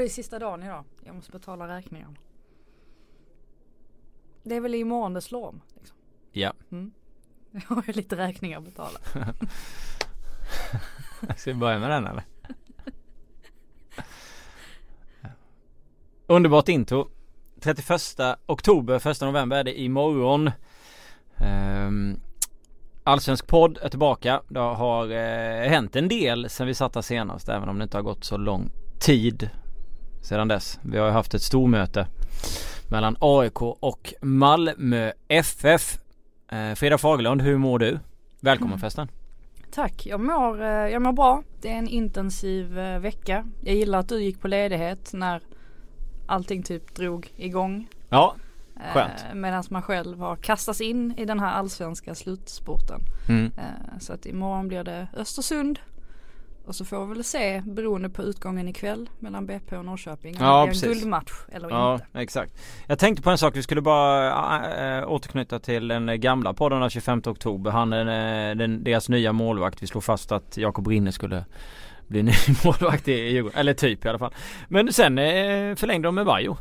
det är sista dagen idag. Jag måste betala räkningarna. Det är väl imorgon det slår om. Liksom. Ja. Mm. Jag har ju lite räkningar att betala. Ska vi börja med den eller? Underbart intro. 31 oktober, 1 november är det imorgon. Um, Allsvensk podd är tillbaka. Det har eh, hänt en del sen vi satt här senast även om det inte har gått så lång tid sedan dess. Vi har ju haft ett stormöte mellan AIK och Malmö FF. Eh, Frida Fagerlund, hur mår du? Välkommen Mm. förresten. Tack, jag mår, eh, jag mår bra. Det är en intensiv eh, vecka. Jag gillar att du gick på ledighet när allting typ drog igång. Ja, Skönt. Medan man själv har kastats in i den här allsvenska slutspurten. mm. Så att imorgon blir det Östersund. Och så får vi väl se beroende på utgången ikväll mellan BP och Norrköping. Om Ja, det blir en guldmatch eller ja inte. exakt. Jag tänkte på en sak, vi skulle bara äh, återknyta till den gamla podden den 25 oktober. Han är den, deras nya målvakt. Vi slog fast att Jakob Rinne skulle bli ny målvakt i Djurgården. Eller typ i alla fall. Men sen eh, förlängde de med Vaiho.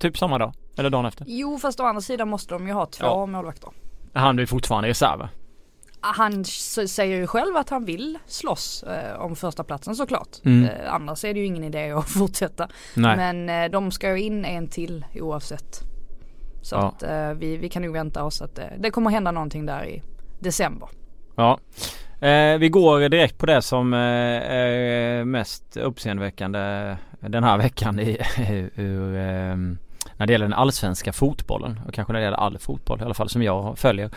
Typ samma dag. Eller dagen efter. Jo fast å andra sidan måste de ju ha två Ja. målvakter. Han blir fortfarande reserv. Han säger ju själv att han vill slåss eh, om första platsen såklart. Mm. Eh, annars är det ju ingen idé att fortsätta. Nej. Men eh, de ska ju in en till oavsett. Så Ja. att eh, vi, vi kan nog vänta oss att eh, det kommer hända någonting där i december. Ja. Eh, vi går direkt på det som är mest uppseendeväckande den här veckan i, ur, eh, när det gäller den allsvenska fotbollen och kanske när det gäller all fotboll i alla fall som jag följer.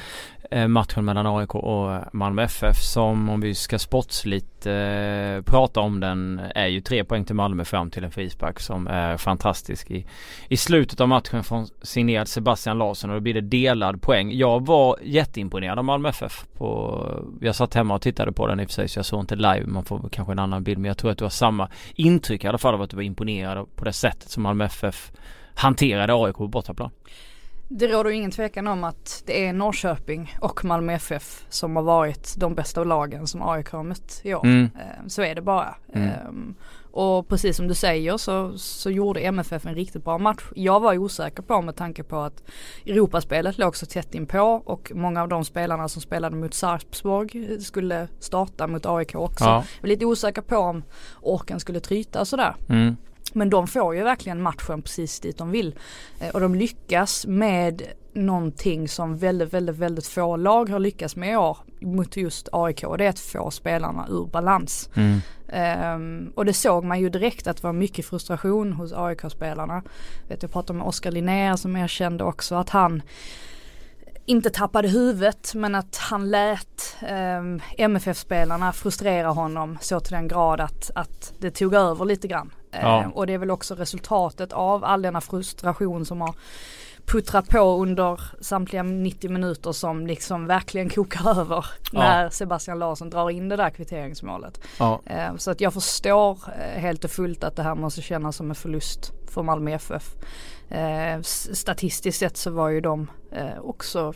Eh, matchen mellan AIK och Malmö FF som om vi ska sportsligt eh, prata om den är ju tre poäng till Malmö fram till en frispark som är fantastisk i, i slutet av matchen från signerad Sebastian Larsson och då blir det delad poäng. Jag var jätteimponerad av Malmö FF på, jag satt hemma och tittade på den i och för sig så jag såg inte live, man får kanske en annan bild men jag tror att du har samma intryck i alla fall av att du var imponerad på det sättet som Malmö FF hanterade AIK på bortaplan. Det råder ingen tvekan om att det är Norrköping och Malmö FF som har varit de bästa lagen som AIK har mött i år. Mm. Eh, Så är det bara. Mm. Ehm, Och precis som du säger så, så gjorde MFF en riktigt bra match. Jag var osäker på med tanke på att Europaspelet låg så tätt inpå och många av de spelarna som spelade mot Sarpsborg skulle starta mot AIK också. Ja. Jag var lite osäker på om orken skulle tryta och sådär. Mm. Men de får ju verkligen matchen precis dit de vill. Eh, Och de lyckas med någonting som väldigt, väldigt, väldigt få lag har lyckats med i år mot just AIK. Det är att få spelarna ur balans. Mm. Ehm, och det såg man ju direkt att det var mycket frustration hos AIK-spelarna. Vet, jag pratade med Oskar Linnér som erkände också att han inte tappade huvudet men att han lät ehm, MFF-spelarna frustrera honom så till den grad att, att det tog över lite grann. Ja. Eh, och det är väl också resultatet av all denna frustration som har puttrat på under samtliga 90 minuter som liksom verkligen kokar över Ja. när Sebastian Larsson drar in det där kvitteringsmålet. Ja. Eh, Så att jag förstår eh, helt och fullt att det här måste kännas som en förlust för Malmö FF. Eh, Statistiskt sett så var ju de också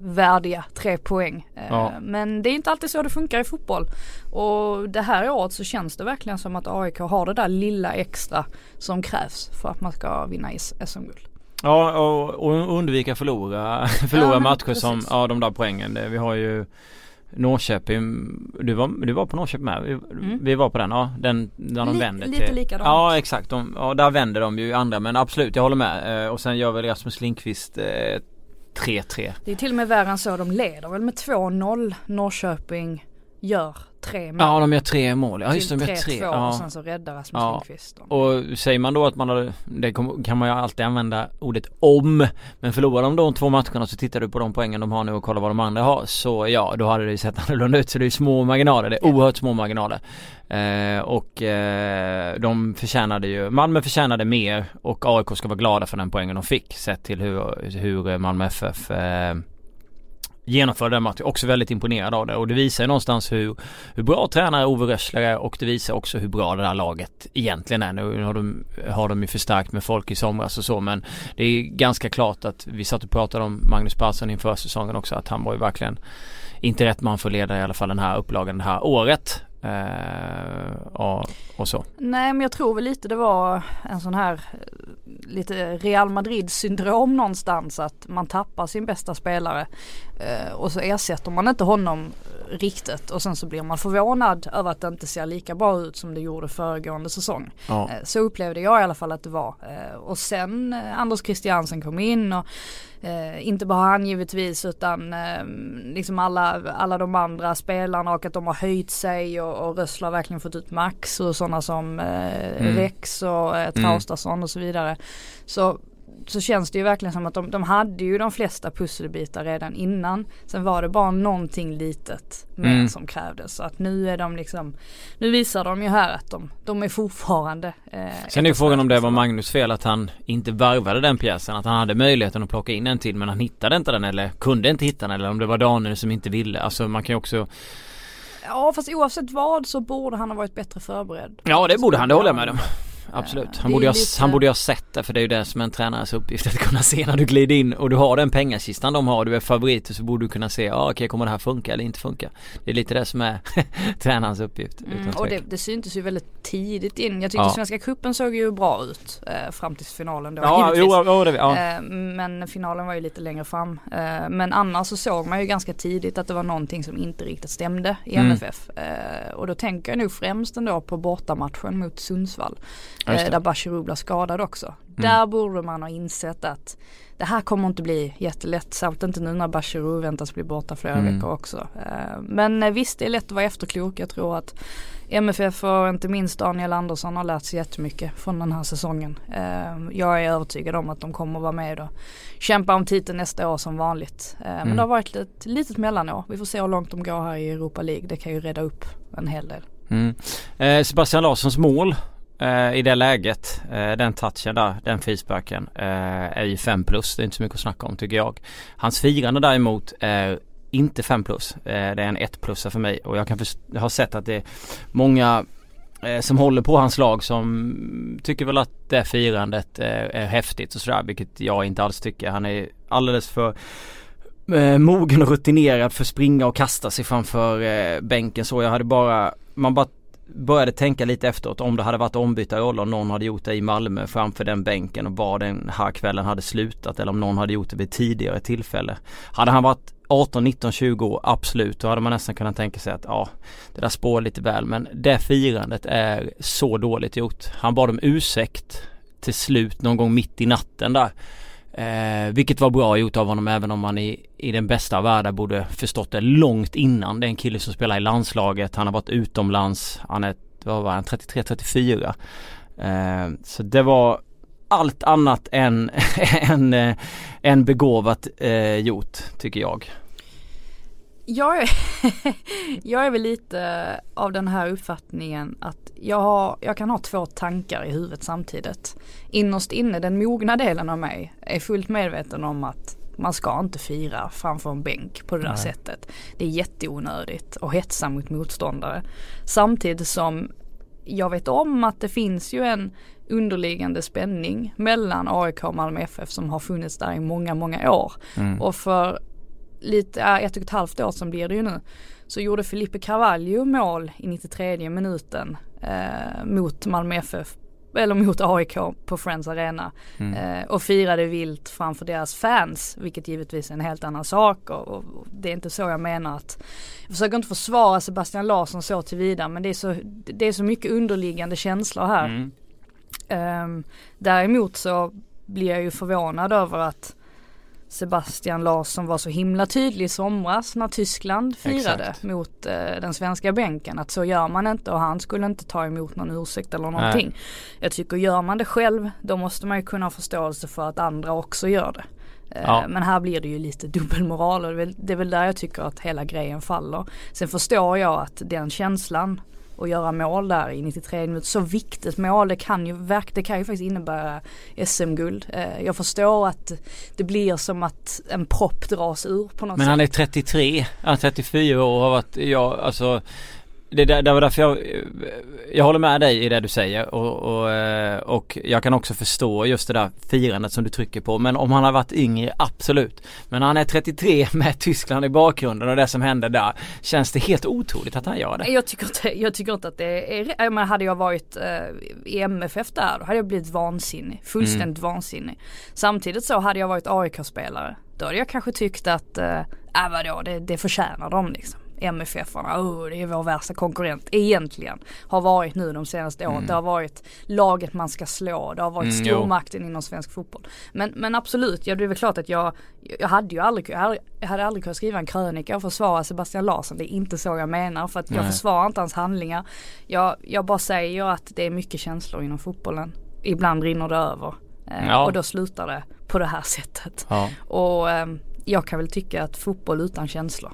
värdiga tre poäng. Ja. Men det är inte alltid så det funkar i fotboll. Och det här året så känns det verkligen som att AIK har det där lilla extra som krävs för att man ska vinna SM-guld. Ja och, och undvika förlora, förlora Ja, matcher som, ja de där poängen. Vi har ju Norrköping, du var, du var på Norrköping med? Vi, Mm. vi var på den, ja den när de Li- vänder lite till likadant. Ja exakt, de, ja, där vänder de ju andra men absolut jag håller med. Eh, och sen gör väl Rasmus Lindqvist eh, 3-3. Det är till och med värre än så. De leder väl med 2-0. Norrköping gör tre mål. Ja de gör tre mål, ja just det, de gör tre. 3-2 och Ja. sen så räddar Rasmus Ja. Lindqvist dem. Och säger man då att man har, det kan man ju alltid använda ordet om Men förlorar de de två matcherna så tittar du på de poängen de har nu och kollar vad de andra har Så ja, då hade det ju sett annorlunda ut så det är små marginaler, det är oerhört små marginaler eh, Och eh, de förtjänade ju, Malmö förtjänade mer och AIK ska vara glada för den poängen de fick Sett till hur, hur Malmö FF eh, genomförde den matchen. Också väldigt imponerad av det och det visar ju någonstans hur, hur bra tränare Ove Rössler är och det visar också hur bra det här laget egentligen är. Nu har de, har de ju förstärkt med folk i somras och så men det är ganska klart att vi satt och pratade om Magnus Persson inför säsongen också att han var ju verkligen inte rätt man för att leda i alla fall den här upplagan det här året. Uh, och, och, så. Nej men jag tror väl lite det var en sån här lite Real Madrid syndrom någonstans att man tappar sin bästa spelare och så ersätter man inte honom riktigt och sen så blir man förvånad över att det inte ser lika bra ut som det gjorde föregående säsong. Ja. Eh, så upplevde jag i alla fall att det var. Eh, och sen eh, Anders Christiansen kom in och Eh, inte bara han givetvis utan eh, liksom alla, alla de andra spelarna och att de har höjt sig och, och Rössler har verkligen fått ut max och sådana som eh, mm. Rex och eh, Traustason mm. och så vidare. Så så känns det ju verkligen som att de, de hade ju de flesta pusselbitar redan innan. Sen var det bara någonting litet mer mm. som krävdes. Så att nu är de liksom, nu visar de ju här att de, de är fortfarande eh, Sen är ju frågan om det var Magnus fel att han inte varvade den pjäsen. Att han hade möjligheten att plocka in en till men han hittade inte den eller kunde inte hitta den eller om det var Daniel som inte ville. Alltså man kan ju också Ja fast oavsett vad så borde han ha varit bättre förberedd. Ja det borde han, det håller jag med om absolut. Han borde, ha, lite... han borde ha sett det för det är ju det som är en tränares uppgift att kunna se när du glider in och du har den pengasistan de har, du är favorit så borde du kunna se, ja ah, okej okay, kommer det här funka eller inte funka? Det är lite det som är tränarens uppgift. Mm, och det, det syntes ju väldigt tidigt in. Jag tyckte ja. Svenska cupen såg ju bra ut eh, fram till finalen då ja, jo, jo, det, ja. Eh, men finalen var ju lite längre fram. Eh, men annars så såg man ju ganska tidigt att det var någonting som inte riktigt stämde i mm. MFF. Eh, och då tänker jag nog främst ändå på bortamatchen mot Sundsvall. Eh, där Bachirou blir skadad också. Mm. Där borde man ha insett att det här kommer inte bli jättelätt. Särskilt inte nu när Bachirou väntas bli borta flera mm. veckor också. Eh, men eh, visst det är lätt att vara efterklok. Jag tror att MFF och inte minst Daniel Andersson har lärt sig jättemycket från den här säsongen. Jag är övertygad om att de kommer vara med och kämpa om titeln nästa år som vanligt. Men mm. det har varit ett litet mellanår. Vi får se hur långt de går här i Europa League. Det kan ju reda upp en hel del. Mm. Eh, Sebastian Larssons mål eh, i det läget. Eh, den touchen där, den frisparken eh, är ju 5 plus. Det är inte så mycket att snacka om tycker jag. Hans firande däremot är inte 5 plus. Eh, det är en 1 plus för mig och jag kan jag har sett att det är många eh, som håller på hans lag som tycker väl att det firandet är, är häftigt och sådär vilket jag inte alls tycker. Han är alldeles för eh, mogen och rutinerad för att springa och kasta sig framför eh, bänken så. Jag hade bara, man bara började tänka lite efteråt om det hade varit ombytta roller om någon hade gjort det i Malmö framför den bänken och var den här kvällen hade slutat eller om någon hade gjort det vid tidigare tillfälle. Hade han varit 18, 19, 20 år, absolut. Då hade man nästan kunnat tänka sig att ja, det där spår lite väl. Men det firandet är så dåligt gjort. Han bad om ursäkt till slut någon gång mitt i natten där. Eh, vilket var bra gjort av honom även om han i, i den bästa av världar borde förstått det långt innan. Det är en kille som spelar i landslaget, han har varit utomlands, han är, vad var han, 33-34. Eh, så det var allt annat än, än, eh, än begåvat eh, gjort tycker jag. Jag är, jag är väl lite av den här uppfattningen att jag, har, jag kan ha två tankar i huvudet samtidigt. Innerst inne, den mogna delen av mig är fullt medveten om att man ska inte fira framför en bänk på det där Nej. sättet. Det är jätteonödigt och hetsa mot motståndare. Samtidigt som jag vet om att det finns ju en underliggande spänning mellan AIK och Malmö FF som har funnits där i många, många år. Mm. Och för lite, ett och ett halvt år sedan blir det ju nu, så gjorde Felipe Carvalho mål i 93 minuten eh, mot Malmö FF eller mot AIK på Friends Arena mm. eh, och firade vilt framför deras fans vilket givetvis är en helt annan sak och, och, det är inte så jag menar att jag försöker inte försvara Sebastian Larsson så tillvida men det är så, det är så mycket underliggande känslor här. Mm. Eh, däremot så blir jag ju förvånad över att Sebastian Larsson var så himla tydlig i somras när Tyskland firade Exakt. mot eh, den svenska bänken. Att så gör man inte och han skulle inte ta emot någon ursäkt eller någonting. Nej. Jag tycker gör man det själv då måste man ju kunna ha förståelse för att andra också gör det. Eh, ja. Men här blir det ju lite dubbelmoral och det är, väl, det är väl där jag tycker att hela grejen faller. Sen förstår jag att den känslan och göra mål där i 93 minuter. Så viktigt mål, det kan ju, det kan ju faktiskt innebära SM-guld. Eh, jag förstår att det blir som att en propp dras ur på något Men sätt. han är 33, han är 34 år och har varit, ja alltså det, det, det var därför jag, jag håller med dig i det du säger och, och, eh, och jag kan också förstå just det där firandet som du trycker på. Men om han har varit yngre, absolut. Men han är 33 med Tyskland i bakgrunden och det som händer där. Känns det helt otroligt att han gör det? Jag tycker inte, jag tycker inte att det är, men hade jag varit eh, i MFF där då hade jag blivit vansinnig. Fullständigt mm. vansinnig. Samtidigt så hade jag varit AIK-spelare. Då hade jag kanske tyckt att, äh vadå det, det förtjänar de liksom. MFF-arna, oh, det är vår värsta konkurrent egentligen. Har varit nu de senaste åren. Mm. Det har varit laget man ska slå, det har varit mm, stormakten jo. inom svensk fotboll. Men, men absolut, ja, det är väl klart att jag, jag hade ju aldrig, jag hade, aldrig kunnat skriva en krönika och försvara Sebastian Larsson. Det är inte så jag menar för att jag försvarar inte hans handlingar. Jag, jag bara säger att det är mycket känslor inom fotbollen. Ibland rinner det över. Eh, ja. Och då slutar det på det här sättet. Ja. Och eh, jag kan väl tycka att fotboll utan känslor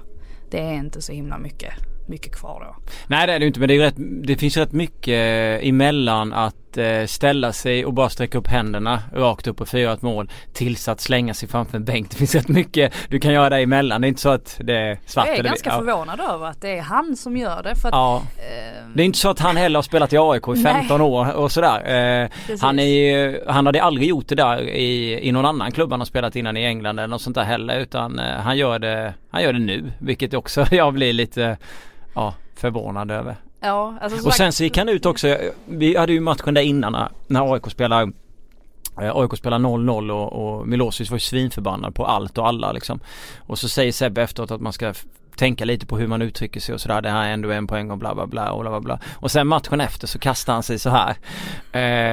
det är inte så himla mycket, mycket kvar då. Nej det är det inte men det, är rätt, det finns rätt mycket eh, emellan att eh, ställa sig och bara sträcka upp händerna rakt upp och fira ett mål tills att slänga sig framför en bänk. Det finns rätt mycket du kan göra däremellan. Det är inte så att det är svart Jag är ganska ja. förvånad över att det är han som gör det. För att, ja. eh, det är inte så att han heller har spelat i AIK i 15 nej. år och sådär. Eh, han, är, han hade aldrig gjort det där i, i någon annan klubb han har spelat innan i England eller något sånt där heller utan eh, han gör det, han gör det nu. Vilket också jag blir lite ja, förvånad över. Ja, alltså och sen så gick han ut också, vi hade ju matchen där innan när AIK spelar eh, AIK spelar 0-0 och, och Milosevic var ju svinförbannad på allt och alla liksom. Och så säger Sebbe efteråt att man ska tänka lite på hur man uttrycker sig och sådär. Det här är ändå en poäng och bla bla bla och bla bla bla. Och sen matchen efter så kastar han sig så här.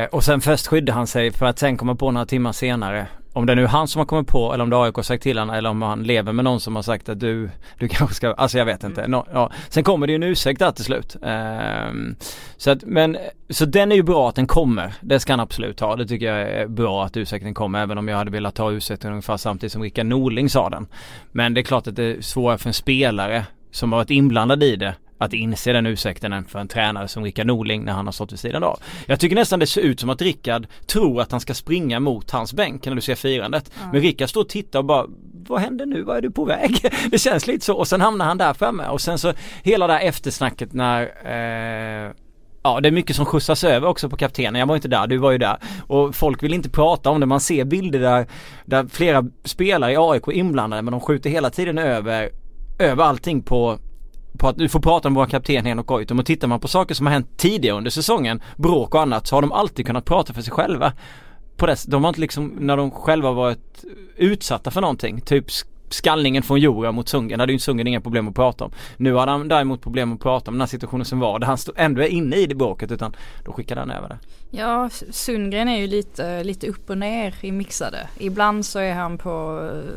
Eh, och sen först skyddade han sig för att sen komma på några timmar senare om det är nu han som har kommit på eller om det är AIK har sagt till honom eller om han lever med någon som har sagt att du, du kanske ska, alltså jag vet inte. No, ja. Sen kommer det ju en ursäkt där till slut. Um, så att, men, så den är ju bra att den kommer. Det ska han absolut ha. Det tycker jag är bra att ursäkten kommer även om jag hade velat ta ursäkten ungefär samtidigt som Rickard Norling sa den. Men det är klart att det är svårare för en spelare som har varit inblandad i det att inse den ursäkten för en tränare som Rickard Norling när han har stått vid sidan av. Jag tycker nästan det ser ut som att Rickard tror att han ska springa mot hans bänk när du ser firandet. Mm. Men Rickard står och tittar och bara Vad händer nu? Vad är du på väg? det känns lite så och sen hamnar han där framme och sen så hela det här eftersnacket när eh, Ja det är mycket som skjutsas över också på kaptenen. Jag var inte där, du var ju där. Och folk vill inte prata om det. Man ser bilder där, där flera spelare i AIK är inblandade men de skjuter hela tiden över, över allting på på att du får prata om våra kapten Henok Goitom och tittar man på saker som har hänt tidigare under säsongen, bråk och annat, så har de alltid kunnat prata för sig själva. På det, de har inte liksom, när de själva varit utsatta för någonting, typ skallningen från Jura mot Sundgren hade ju Sundgren inga problem att prata om. Nu hade han däremot problem att prata om den här situationen som var där han ändå är inne i det bråket utan då skickade han över det. Ja, Sundgren är ju lite, lite upp och ner i mixade. Ibland så är han på eh,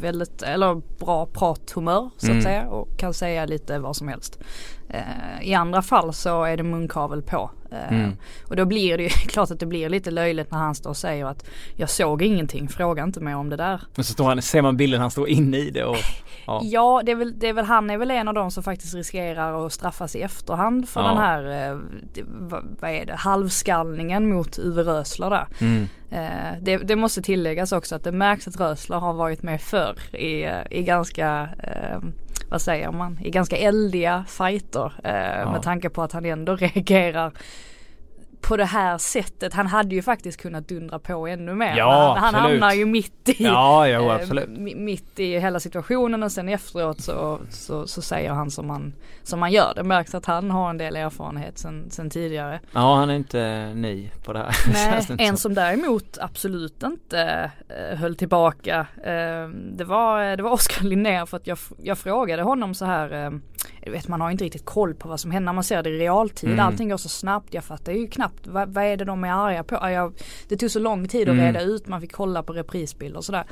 väldigt, eller bra prathumör så att mm. säga och kan säga lite vad som helst. Eh, I andra fall så är det munkavel på. Eh, mm. Och då blir det ju klart att det blir lite löjligt när han står och säger att jag såg ingenting, fråga inte mer om det där. Men så står han, ser man bilden han står inne i det och Ja, ja det, är väl, det är väl han är väl en av dem som faktiskt riskerar att straffas i efterhand för ja. den här, eh, vad är det, halvskallningen mot Uwe Rösler där. Mm. Eh, det, det, måste tilläggas också att det märks att Rösler har varit med förr i, i ganska vad säger man, i ganska eldiga fighter. Eh, ja. Med tanke på att han ändå reagerar på det här sättet. Han hade ju faktiskt kunnat dundra på ännu mer. Ja, han, han hamnar ju mitt i, ja, jo, eh, mitt i hela situationen och sen efteråt så, så, så säger han som han, som han gör. Det märks att han har en del erfarenhet sen, sen tidigare. Ja han är inte ny på det här. Nej, en som däremot absolut inte uh, höll tillbaka. Uh, det, var, det var Oskar Linnér för att jag, jag frågade honom så här uh, vet, man har inte riktigt koll på vad som händer man ser det i realtid. Mm. Allting går så snabbt. Jag fattar ju knappt vad, vad är det de är arga på. Jag, det tog så lång tid att mm. reda ut. Man fick kolla på reprisbilder och sådär.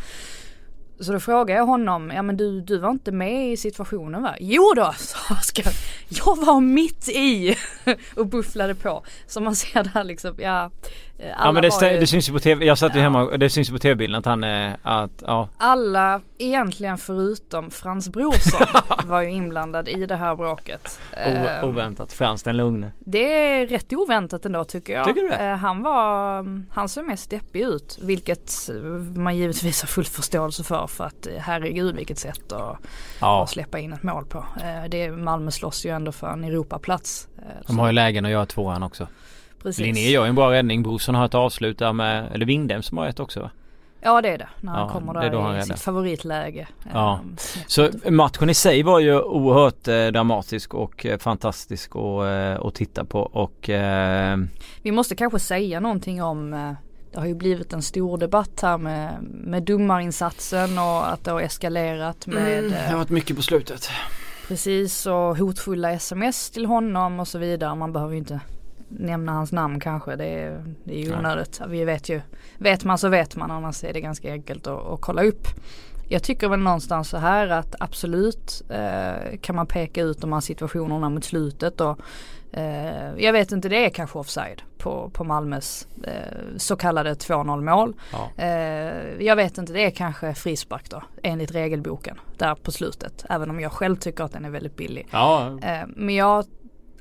Så då frågade jag honom, ja men du, du var inte med i situationen va? Jo då, sa Oskar. Jag var mitt i och bufflade på. Så man ser där liksom, ja. Ja men det, ju, det syns ju på tv, jag satt ju ja. hemma och det syns ju på tv-bilden att han är, att, ja. Alla egentligen förutom Frans Brorsson var ju inblandad i det här bråket. O- oväntat, Frans den lugne. Det är rätt oväntat ändå tycker jag. Tycker du det? Eh, Han var, han såg mest deppig ut vilket man givetvis har full förståelse för för att eh, herregud vilket sätt att, Ja, att släppa in ett mål på. Eh, Det, Malmö slåss ju ändå för en Europaplats. Eh, de har ju lägen att göra tvåan också. Precis. Linné gör en bra räddning, Brorsson har ett avslut där med, eller Wingdem som har ett också va? Ja det är det, när han Ja, kommer det är då han där i sitt favoritläge. Ja. Eh, snett Så matchen i sig var ju oerhört eh, dramatisk och eh, fantastisk och, eh, att titta på och eh, Vi måste kanske säga någonting om eh, det har ju blivit en stor debatt här med, med domarinsatsen och att det har eskalerat med det har varit mycket på slutet. precis och hotfulla sms till honom och så vidare. Man behöver ju inte nämna hans namn kanske. Det är, det är ju Nej. onödigt. Vi vet ju, vet man så vet man annars är det ganska enkelt att, att kolla upp. Jag tycker väl någonstans så här att absolut eh, kan man peka ut de här situationerna mot slutet och eh, jag vet inte det är kanske offside på, på Malmös eh, så kallade 2-0 mål. Ja. Eh, jag vet inte det är kanske frispark då enligt regelboken där på slutet. Även om jag själv tycker att den är väldigt billig. Ja, Eh, men jag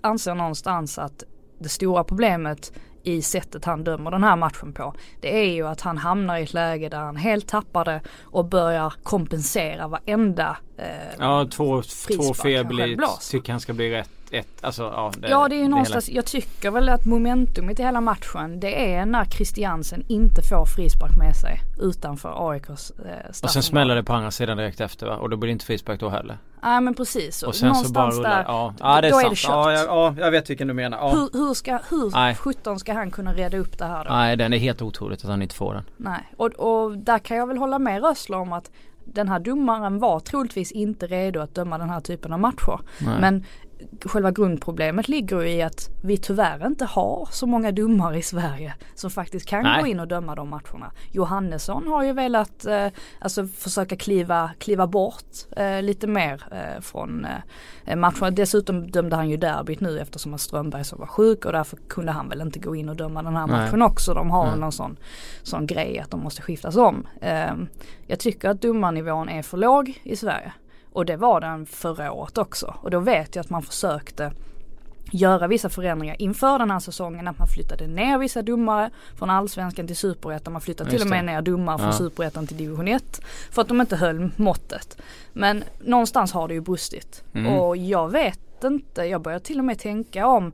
anser någonstans att det stora problemet i sättet han dömer den här matchen på. Det är ju att han hamnar i ett läge där han helt tappar det och börjar kompensera varenda eh, ja två, två fel blir, tycker han ska bli rätt. Ett, alltså, ja, det, Ja det är ju hela- någonstans, jag tycker väl att momentumet i hela matchen det är när Christiansen inte får frispark med sig utanför AIKs eh, Och sen smäller det på andra sidan direkt efter va? Och då blir det inte frispark då heller. Ja men precis. Och sen så bara någonstans rullar, där, ja. ja det är då är sant. det kört. ja, jag, ja jag vet vilken du menar. Ja. hur, hur ska, hur Nej. 17 ska han kunna reda upp det här då? Nej den är helt otroligt att han inte får den. Nej, och, och där kan jag väl hålla med Rössler om att den här domaren var troligtvis inte redo att döma den här typen av matcher. Nej. Men själva grundproblemet ligger i att vi tyvärr inte har så många domare i Sverige som faktiskt kan Nej. gå in och döma de matcherna. Johannesson har ju velat eh, alltså försöka kliva, kliva bort eh, lite mer eh, från eh, matcherna. Dessutom dömde han ju derbyt nu eftersom att Strömberg så var sjuk och därför kunde han väl inte gå in och döma den här Nej. matchen också. De har Nej. någon sån, sån grej att de måste skiftas om. Eh, jag tycker att domarnivån är för låg i Sverige. Och det var den förra året också. Och då vet jag att man försökte göra vissa förändringar inför den här säsongen. Att man flyttade ner vissa domare från allsvenskan till superettan. Man flyttade till och med ner domare från Ja. superettan till division 1. För att de inte höll måttet. Men någonstans har det ju brustit. Mm. Och jag vet inte, jag börjar till och med tänka om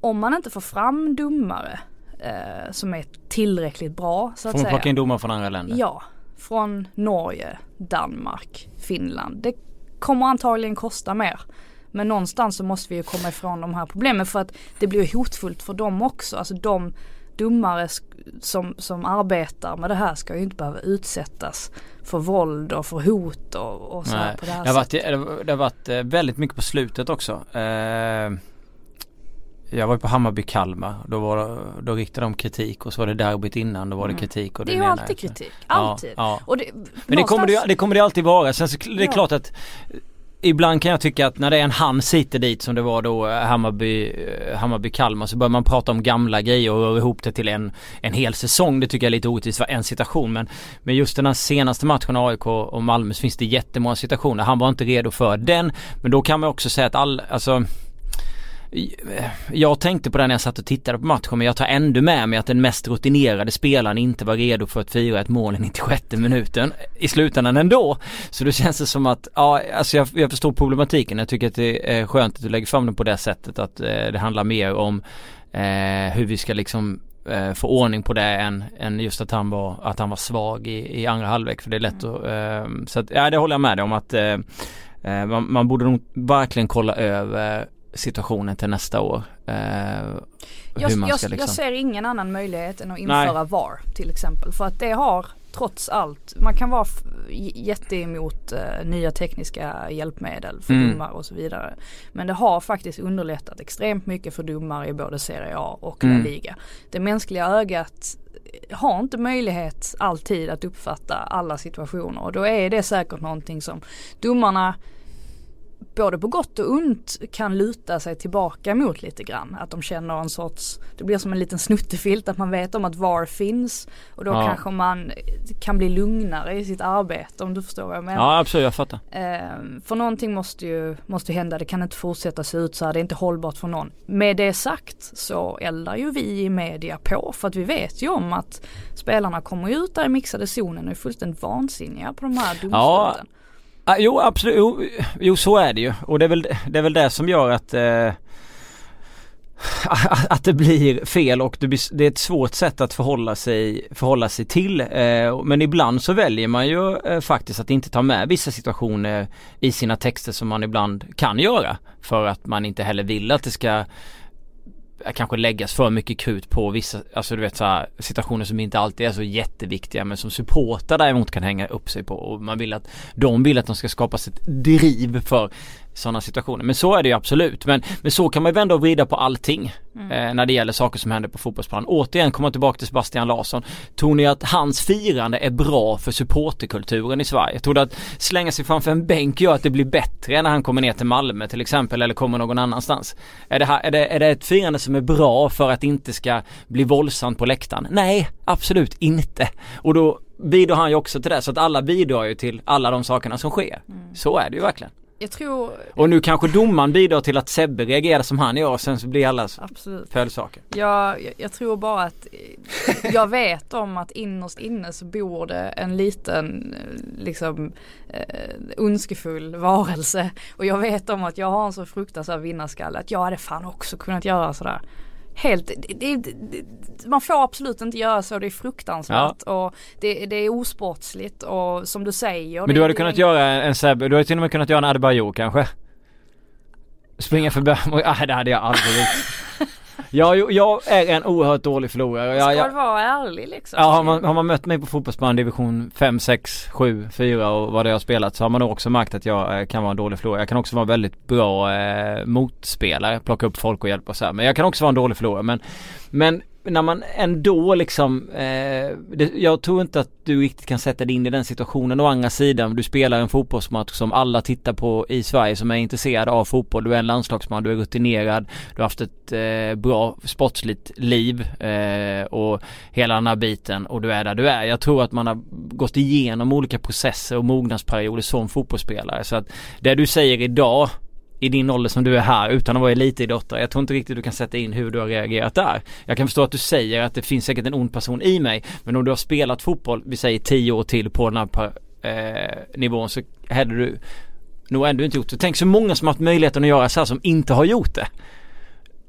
om man inte får fram domare eh, som är tillräckligt bra så att Får man säga. plocka in domare från andra länder? Ja, från Norge, Danmark, Finland. Det kommer antagligen kosta mer. Men någonstans så måste vi ju komma ifrån de här problemen för att det blir hotfullt för dem också. Alltså de domare som, som arbetar med det här ska ju inte behöva utsättas för våld och för hot och, och så här på det här Det har, varit, sättet. det har varit eh, väldigt mycket på slutet också. Eh, jag var ju på Hammarby-Kalmar. Då, var då riktade de kritik och så var det derbyt innan. Då var det Mm. kritik. Och Det är ju alltid efter. kritik, Ja, alltid. Ja, Och det, Men det kommer det, någonstans- det kommer det alltid vara. Sen så det är Ja. klart att Ibland kan jag tycka att när det är en hans hit dit som det var då eh, Hammarby, eh, Hammarby-Kalmar så börjar man prata om gamla grejer och röra ihop det till en, en hel säsong. Det tycker jag är lite orättvist för en situation. Men, men just den här senaste matchen AIK och Malmö så finns det jättemånga situationer. Han var inte redo för den. Men då kan man också säga att all, alltså jag tänkte på det när jag satt och tittade på matchen men jag tar ändå med mig att den mest rutinerade spelaren inte var redo för att fira ett mål i 96 minuten i slutändan ändå. Så då känns det som att, ja alltså jag, jag förstår problematiken. Jag tycker att det är skönt att du lägger fram den på det sättet att eh, det handlar mer om eh, hur vi ska liksom eh, få ordning på det än, än just att han var, att han var svag i, i andra halvlek för det är lätt att, eh, så att, ja det håller jag med dig om att eh, eh man, man borde nog verkligen kolla över situationen till nästa år. Eh, Jag, hur man jag, ska liksom. jag ser ingen annan möjlighet än att införa VAR till exempel. För att det har trots allt, man kan vara jätteemot eh, nya tekniska hjälpmedel för Mm. domare och så vidare. Men det har faktiskt underlättat extremt mycket för domare i både Serie A och Mm. La Liga. Det mänskliga ögat har inte möjlighet alltid att uppfatta alla situationer och då är det säkert någonting som domarna både på gott och ont kan luta sig tillbaka mot lite grann. Att de känner en sorts, det blir som en liten snuttefilt att man vet om att VAR finns och då ja. kanske man kan bli lugnare i sitt arbete om du förstår vad jag menar. Ja absolut, jag fattar. Eh, för någonting måste ju måste hända, det kan inte fortsätta se ut så här, det är inte hållbart för någon. Med det sagt så eldar ju vi i media på för att vi vet ju om att spelarna kommer ut där i mixade zonen och är fullständigt vansinniga på de här domsluten. Ja. Ah, jo absolut, jo, jo, så är det ju och det är väl det, är väl det som gör att eh, att det blir fel och det, blir, det, är ett svårt sätt att förhålla sig, förhålla sig till. Eh, men ibland så väljer man ju eh, faktiskt att inte ta med vissa situationer i sina texter som man ibland kan göra. För att man inte heller vill att det ska Eh, kanske läggas för mycket krut på vissa, alltså du vet så här, situationer som inte alltid är så jätteviktiga men som supportrar däremot kan hänga upp sig på. Och man vill att de vill att de ska skapas ett driv för sådana situationer. Men så är det ju absolut. Men, men så kan man ju vända och vrida på allting mm. eh, när det gäller saker som händer på fotbollsplanen. Återigen komma tillbaka till Sebastian Larsson. Tror ni att hans firande är bra för supporterkulturen i Sverige? Tror du att slänga sig framför en bänk gör att det blir bättre när han kommer ner till Malmö till exempel eller kommer någon annanstans? Är det, här, är det, är det ett firande som är bra för att det inte ska bli våldsamt på läktaren? Nej, absolut inte. Och då bidrar han ju också till det så att alla bidrar ju till alla de sakerna som sker. Mm. Så är det ju verkligen jag tror... Och nu kanske domaren bidrar till att Sebbe reagerar som han gör och sen så blir alla följdsaker. Ja, jag, jag tror bara att jag vet om att innerst inne så bor det en liten liksom eh, ondskefull varelse. Och jag vet om att jag har en så fruktansvärd vinnarskalle att jag hade fan också kunnat göra sådär helt, det, det, man får absolut inte göra så, det är fruktansvärt ja. och det, det, är osportsligt och som du säger. Men du hade kunnat göra en Sebbe, du hade till och med kunnat göra en Adebayor kanske? Springa förbi, nej det hade jag aldrig gjort. Jag, jag är en oerhört dålig förlorare. Jag, Ska du vara ärlig liksom? Ja, har man, har man mött mig på fotbollsbanan division 5, 6, 7, 4 och vad det har spelat så har man nog också märkt att jag eh, kan vara en dålig förlorare. Jag kan också vara väldigt bra eh, motspelare, plocka upp folk och hjälpa och så här. Men jag kan också vara en dålig förlorare. Men, men när man ändå liksom, eh, det, jag tror inte att du riktigt kan sätta dig in i den situationen. Å andra sidan, du spelar en fotbollsmatch som alla tittar på i Sverige som är intresserade av fotboll. Du är en landslagsman, du är rutinerad, du har haft ett eh, bra sportsligt liv eh, och hela den här biten och du är där du är. Jag tror att man har gått igenom olika processer och mognadsperioder som fotbollsspelare. Så att det du säger idag i din ålder som du är här utan att vara elitidrottare. Jag tror inte riktigt du kan sätta in hur du har reagerat där. Jag kan förstå att du säger att det finns säkert en ond person i mig. Men om du har spelat fotboll, vi säger tio år till på den här eh, nivån så hade du nog ändå inte gjort det. Tänk så många som har haft möjligheten att göra så här som inte har gjort det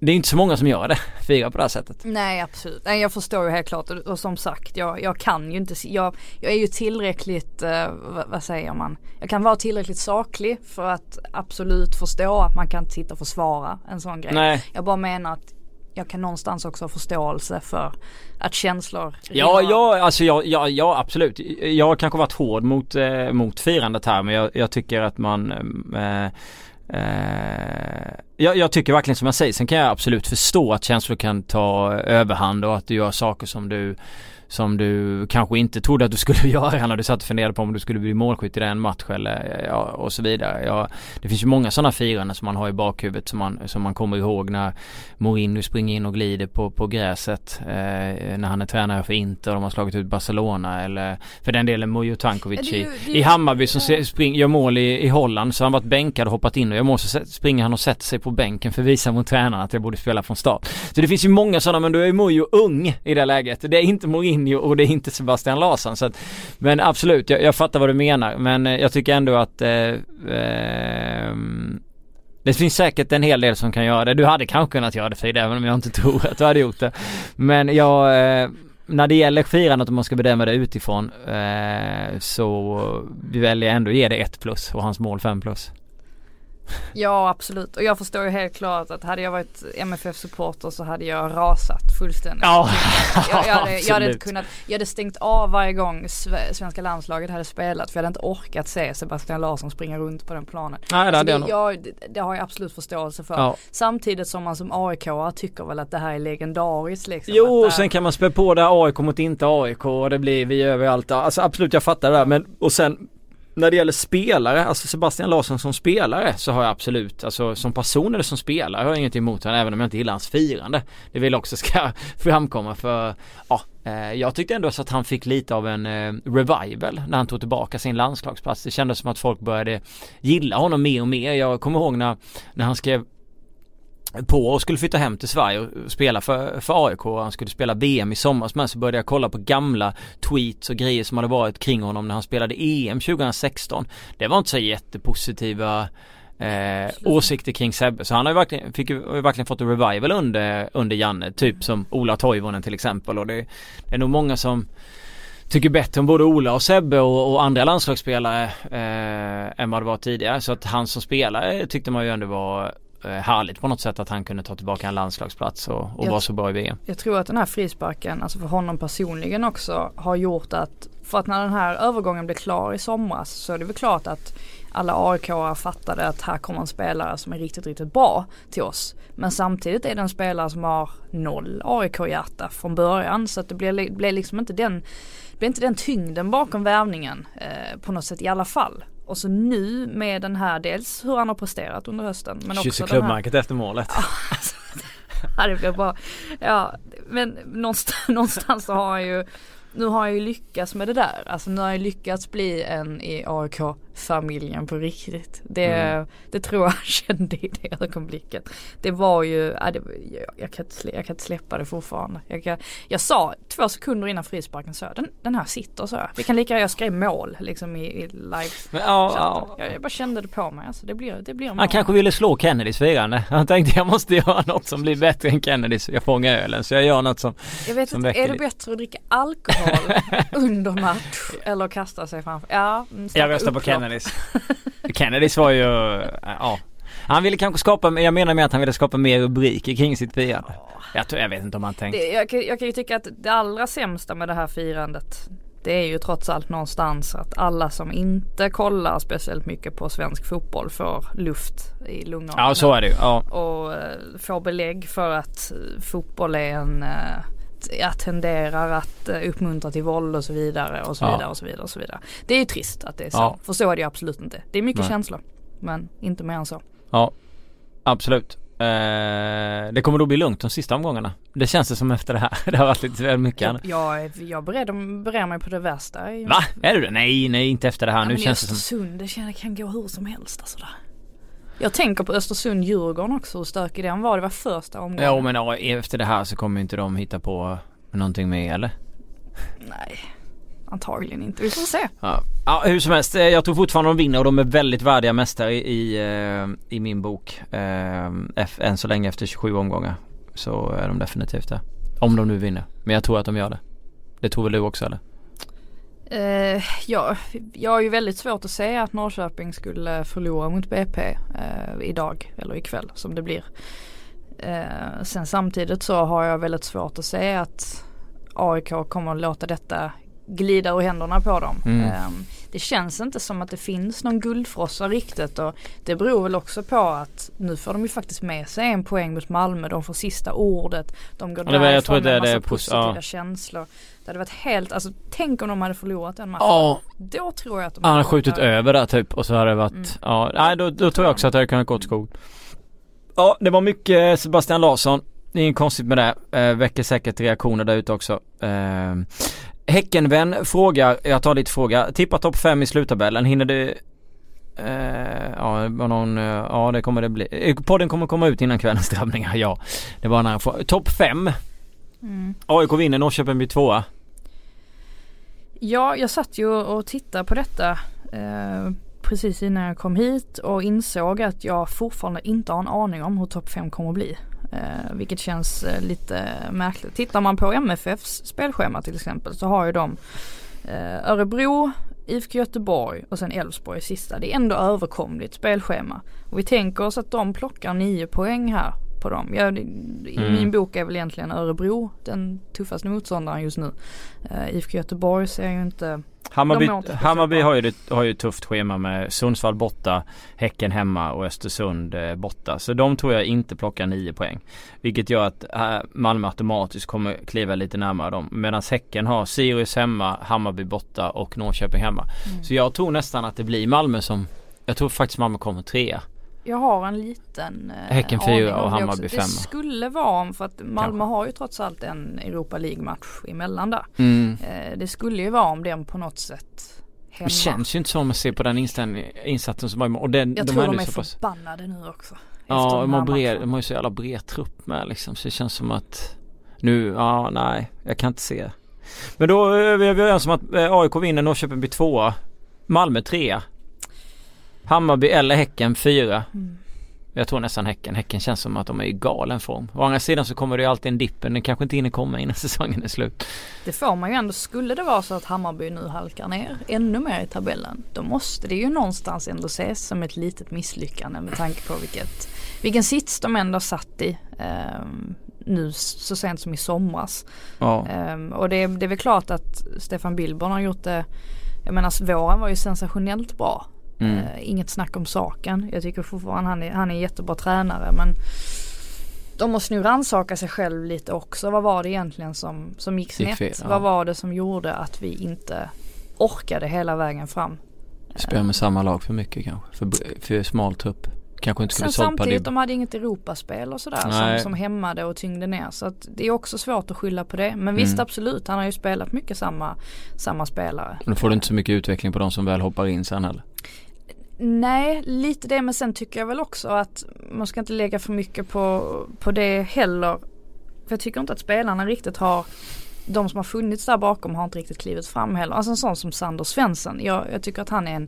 det är inte så många som gör det, firar på det här sättet. Nej absolut, nej jag förstår ju helt klart och, och som sagt jag, jag kan ju inte, jag, jag är ju tillräckligt, eh, vad, vad, säger man, jag kan vara tillräckligt saklig för att absolut förstå att man kan inte sitta och försvara en sån grej. Nej. Jag bara menar att jag kan någonstans också ha förståelse för att känslor Ja, ja, alltså ja, ja, ja absolut. Jag har kanske varit hård mot, eh, mot firandet här men jag, jag tycker att man eh, Eh, jag, jag, tycker verkligen som jag säger, sen kan jag absolut förstå att känslor kan ta överhand och att du gör saker som du som du kanske inte trodde att du skulle göra när du satt och funderade på om du skulle bli målskytt i den match eller ja, och så vidare. Ja, det finns ju många sådana firanden som man har i bakhuvudet som man, som man kommer ihåg när Mourinho springer in och glider på, på gräset eh, när han är tränare för Inter och de har slagit ut Barcelona eller för den delen Mujo Tankovic i, i Hammarby som ja. spring, gör mål i, i Holland så har han varit bänkad och hoppat in och gör mål så springer han och sätter sig på bänken för att visa mot tränaren att jag borde spela från start. Så det finns ju många sådana men då är Mujo ung i det läget. Det är inte Mourinho Mourinho och det är inte Sebastian Larsson så att, Men absolut, jag, jag fattar vad du menar men eh, jag tycker ändå att eh, eh, det finns säkert en hel del som kan göra det. Du hade kanske kunnat göra det Frida, även om jag inte tror att du hade gjort det. Men jag, eh, när det gäller firandet om man ska bedöma det utifrån eh, så vi väljer ändå att ge det 1 plus och hans mål 5 plus. Ja absolut och jag förstår ju helt klart att hade jag varit MFF supporter så hade jag rasat fullständigt. Ja, jag, jag, hade, jag hade kunnat, jag hade stängt av varje gång svenska landslaget hade spelat för jag hade inte orkat se Sebastian Larsson springa runt på den planen. Nej, det, det, jag, det har jag absolut förståelse för. Ja. Samtidigt som man som aik tycker väl att det här är legendariskt liksom. Jo, sen kan man spä på det AIK mot inte AIK och det blir vi överallt. Alltså absolut jag fattar det där men och sen när det gäller spelare, alltså Sebastian Larsson som spelare så har jag absolut, alltså som person eller som spelare har jag inget emot honom även om jag inte gillar hans firande. Det vill också ska framkomma för, ja, eh, jag tyckte ändå så att han fick lite av en eh, revival när han tog tillbaka sin landslagsplats. Det kändes som att folk började gilla honom mer och mer. Jag kommer ihåg när, när han skrev på och skulle flytta hem till Sverige och spela för, för AIK. Han skulle spela VM i somras men så började jag kolla på gamla tweets och grejer som hade varit kring honom när han spelade EM 2016. Det var inte så jättepositiva eh, åsikter kring Sebbe. Så han har ju verkligen, fick ju, har ju verkligen fått en revival under, under Janne. Typ som Ola Toivonen till exempel. Och det, det är nog många som tycker bättre om både Ola och Sebbe och, och andra landslagsspelare eh, än vad det var tidigare. Så att han som spelare tyckte man ju ändå var härligt på något sätt att han kunde ta tillbaka en landslagsplats och, och vara så bra i VM. Jag tror att den här frisparken, alltså för honom personligen också, har gjort att, för att när den här övergången blev klar i somras så är det väl klart att alla aik fattade att här kommer en spelare som är riktigt, riktigt bra till oss. Men samtidigt är det en spelare som har noll AIK-hjärta från början så att det blir, blir liksom inte den, blir inte den tyngden bakom värvningen eh, på något sätt i alla fall. Och så nu med den här, dels hur han har presterat under hösten. Men också klubbmärket efter målet. Ja, det blir bra. Ja, men någonstans, någonstans så har han ju nu har jag ju lyckats med det där. Alltså nu har jag lyckats bli en i AIK-familjen på riktigt. Det, mm. det tror jag kände i det ögonblicket. Det var ju, ja, det, jag, jag, kan inte, jag kan inte släppa det fortfarande. Jag, kan, jag sa två sekunder innan frisparken så den, den här sitter så. Vi kan lika jag skrev mål liksom i, i live. Men, ja, ja. Jag, jag, bara kände det på mig. Alltså, det blir, det blir mål. Han kanske ville slå Kennedys firande. Han tänkte jag måste göra något som blir bättre än Kennedys. Jag fångar ölen så jag gör något som Jag vet inte, är det bättre att dricka alkohol under match eller kasta sig framför. Ja, jag röstar på Kennedys. Kennedys var ju, ja. Han ville kanske skapa, jag menar med att han ville skapa mer rubriker kring sitt firande. Jag, tror, jag vet inte om han tänkte. jag, jag kan ju tycka att det allra sämsta med det här firandet det är ju trots allt någonstans att alla som inte kollar speciellt mycket på svensk fotboll får luft i lungorna. Ja så är det ju. Ja. Och eh, får belägg för att fotboll är en uh, jag tenderar att eh, uppmuntra till våld och så vidare och så ja. vidare och så vidare och så vidare. Det är ju trist att det är så. Ja. För så är det ju absolut inte. Det är mycket Nej. känslor. Men inte mer än så. Ja, absolut. Eh, det kommer då bli lugnt de sista omgångarna. Det känns det som efter det här. Det har varit lite väl mycket. Jag, jag, jag att bereda mig på det värsta. Va? Är du det? Nej, nej inte efter det här. Ja, nu känns det som... det känns, kan gå hur som helst alltså. Där. Jag tänker på Östersund-Djurgården också, hur stökig den var. Det var första omgången. Ja men ja, efter det här så kommer inte de hitta på någonting med eller? Nej, antagligen inte. Vi får se. Ja. ja hur som helst, eh, jag tror fortfarande de vinner och de är väldigt värdiga mästare i, i, eh, i min bok. Eh, än så länge efter 27 omgångar. Så är de definitivt det. Om de nu vinner. Men jag tror att de gör det. Det tror väl du också eller? Uh, ja, jag har ju väldigt svårt att säga att Norrköping skulle förlora mot BP uh, idag eller ikväll som det blir. Uh, sen samtidigt så har jag väldigt svårt att säga att AIK kommer att låta detta glida ur händerna på dem. Mm. Det känns inte som att det finns någon guldfrossa riktigt och det beror väl också på att nu får de ju faktiskt med sig en poäng mot Malmö. De får sista ordet. De går ja, därifrån jag tror med det, massa det positiva ja. känslor. Det hade varit helt, alltså tänk om de hade förlorat den matchen. Ja. Då tror jag att de hade Han har skjutit över. över där typ och så hade det varit, mm. ja, nej då, då tror jag också att det hade kunnat gått skog. Ja, det var mycket Sebastian Larsson. Det är inget konstigt med det. Eh, väcker säkert reaktioner där ute också. Eh, Häckenvän frågar, jag tar lite fråga. Tippa topp 5 i sluttabellen. Hinner du Uh, ja, någon, uh, ja det kommer det bli. Eh, podden kommer komma ut innan kvällens drabbningar, ja. Det var när jag Topp 5. Mm. AIK vinner, Norrköping blir tvåa. Ja, jag satt ju och tittade på detta eh, precis innan jag kom hit och insåg att jag fortfarande inte har en aning om hur topp 5 kommer att bli. Eh, vilket känns eh, lite eh, märkligt. Tittar man på MFFs spelschema till exempel så har ju de eh, Örebro, IFK Göteborg och sen Elfsborg sista. Det är ändå överkomligt spelschema. Och vi tänker oss att de plockar nio poäng här på dem. Jag, I mm. min bok är väl egentligen Örebro den tuffaste motståndaren just nu. Uh, IFK Göteborg ser ju inte Hammarby, Hammarby har, ju, har ju ett tufft schema med Sundsvall borta, Häcken hemma och Östersund eh, borta. Så de tror jag inte plockar 9 poäng. Vilket gör att äh, Malmö automatiskt kommer kliva lite närmare dem. Medan Häcken har Sirius hemma, Hammarby borta och Norrköping hemma. Mm. Så jag tror nästan att det blir Malmö som Jag tror faktiskt Malmö kommer trea. Jag har en liten eh, Häcken 4 och Hammarby 5. Det skulle vara för att Malmö Kanske. har ju trots allt en Europa League-match emellan där. Mm. Eh, det skulle ju vara om den på något sätt hemma. Det känns ju inte så om man ser på den insatsen som var och den, Jag de tror de är pass... förbannade nu också. Ja, de har, bred, de har ju så jävla bred trupp med liksom så det känns som att nu, ja nej, jag kan inte se. Men då är vi överens om att eh, AIK vinner, Norrköping blir tvåa. Malmö trea. Hammarby eller Häcken fyra. Mm. Jag tror nästan Häcken. Häcken känns som att de är i galen form. Å andra sidan så kommer det ju alltid en dipp den kanske inte hinner komma innan säsongen är slut. Det får man ju ändå. Skulle det vara så att Hammarby nu halkar ner ännu mer i tabellen. Då måste det ju någonstans ändå ses som ett litet misslyckande med tanke på vilket, vilken sits de ändå satt i. Um, nu så sent som i somras. Ja. Um, och det, det är väl klart att Stefan Billborn har gjort det jag menar våren var ju sensationellt bra. Mm. Uh, inget snack om saken. Jag tycker fortfarande han är, han är jättebra tränare men de måste nu rannsaka sig själv lite också. Vad var det egentligen som, som gick snett? Fel, ja. Vad var det som gjorde att vi inte orkade hela vägen fram? Spelar med samma lag för mycket kanske? För, för smal trupp? Kanske inte skulle Sen samtidigt, det. de hade inget Europaspel och sådär som, som hämmade och tyngde ner. Så att det är också svårt att skylla på det. Men visst mm. absolut, han har ju spelat mycket samma, samma spelare. Men då får du inte så mycket utveckling på de som väl hoppar in sen heller. Nej, lite det men sen tycker jag väl också att man ska inte lägga för mycket på, på det heller. För jag tycker inte att spelarna riktigt har de som har funnits där bakom har inte riktigt klivit fram heller. Alltså en sån som Sander Svensson. Jag, jag tycker att han är en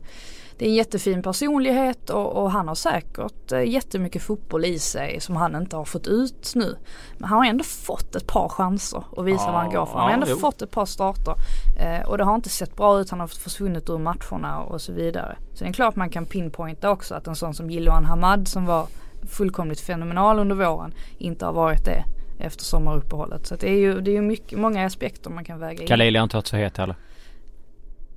det är en jättefin personlighet och, och, han har säkert eh, jättemycket fotboll i sig som han inte har fått ut nu. Men han har ändå fått ett par chanser att visa ja, vad han går för. Han har ändå jo. fått ett par starter. Eh, och det har inte sett bra ut. Han har försvunnit ur matcherna och så vidare. Så det är klart man kan pinpointa också att en sån som Jiloan Hamad som var fullkomligt fenomenal under våren inte har varit det efter sommaruppehållet. Så det är ju, det är ju mycket, många aspekter man kan väga in. Khalili har inte varit så het heller.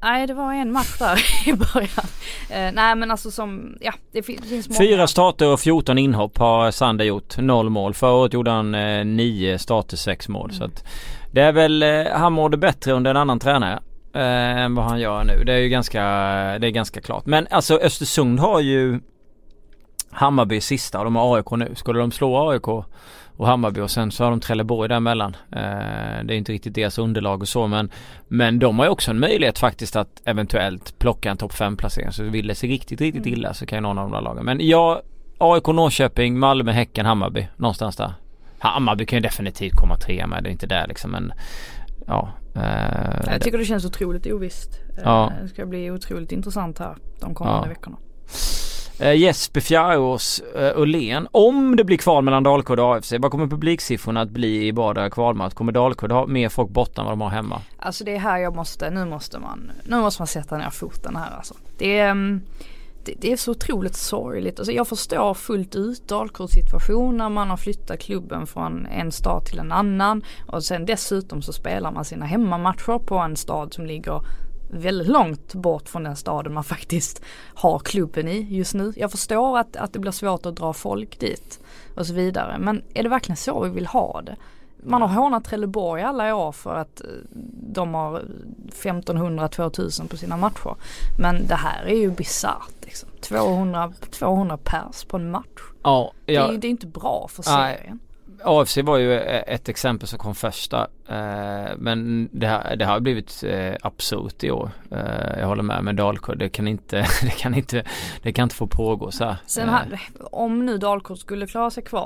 Nej det var en match där i början. Eh, nej men alltså som, ja det finns många. Fyra starter och 14 inhopp har Sander gjort. Noll mål. Förra året gjorde han eh, nio starter, sex mål. Mm. Så att det är väl, eh, han mådde bättre under en annan tränare. Eh, än vad han gör nu. Det är ju ganska, det är ganska klart. Men alltså Östersund har ju Hammarby sista och de har AIK nu. Skulle de slå AIK och Hammarby och sen så har de Trelleborg däremellan. Eh, det är inte riktigt deras underlag och så men Men de har ju också en möjlighet faktiskt att eventuellt plocka en topp 5 placering. Så vill det sig riktigt, riktigt mm. illa så kan ju någon av de där lagen. Men jag AIK, Norrköping, Malmö, Häcken, Hammarby. Någonstans där. Hammarby kan ju definitivt komma trea med. Det är inte där liksom men Ja. Eh, jag tycker det känns otroligt ovisst. Ja. Det ska bli otroligt intressant här de kommande ja. veckorna. Uh, Jesper Fjärås uh, Om det blir kval mellan Dalkurd och AFC, vad kommer publiksiffrorna att bli i båda kvalmatch? Kommer Dalkurd ha mer folk borta än vad de har hemma? Alltså det är här jag måste, nu måste man, nu måste man sätta ner foten här alltså. Det är, mm, det, det, är så otroligt sorgligt. Alltså jag förstår fullt ut Dalkurds situation när man har flyttat klubben från en stad till en annan och sen dessutom så spelar man sina hemmamatcher på en stad som ligger väldigt långt bort från den staden man faktiskt har klubben i just nu. Jag förstår att, att det blir svårt att dra folk dit och så vidare. Men är det verkligen så vi vill ha det? Man har hånat Trelleborg alla år för att eh, de har 1500-2000 på sina matcher. Men det här är ju bisarrt liksom. 200, 200 pers på en match. Ja, ja. Det, är, det är inte bra för serien. AFC var ju eh, ett exempel som kom första. Eh, men det, här, det har blivit eh, absurt i år. jag håller med med Dalkurd. Det kan inte, det kan inte, det kan inte få pågå så här. Sen här, om nu Dalkurd skulle klara sig kvar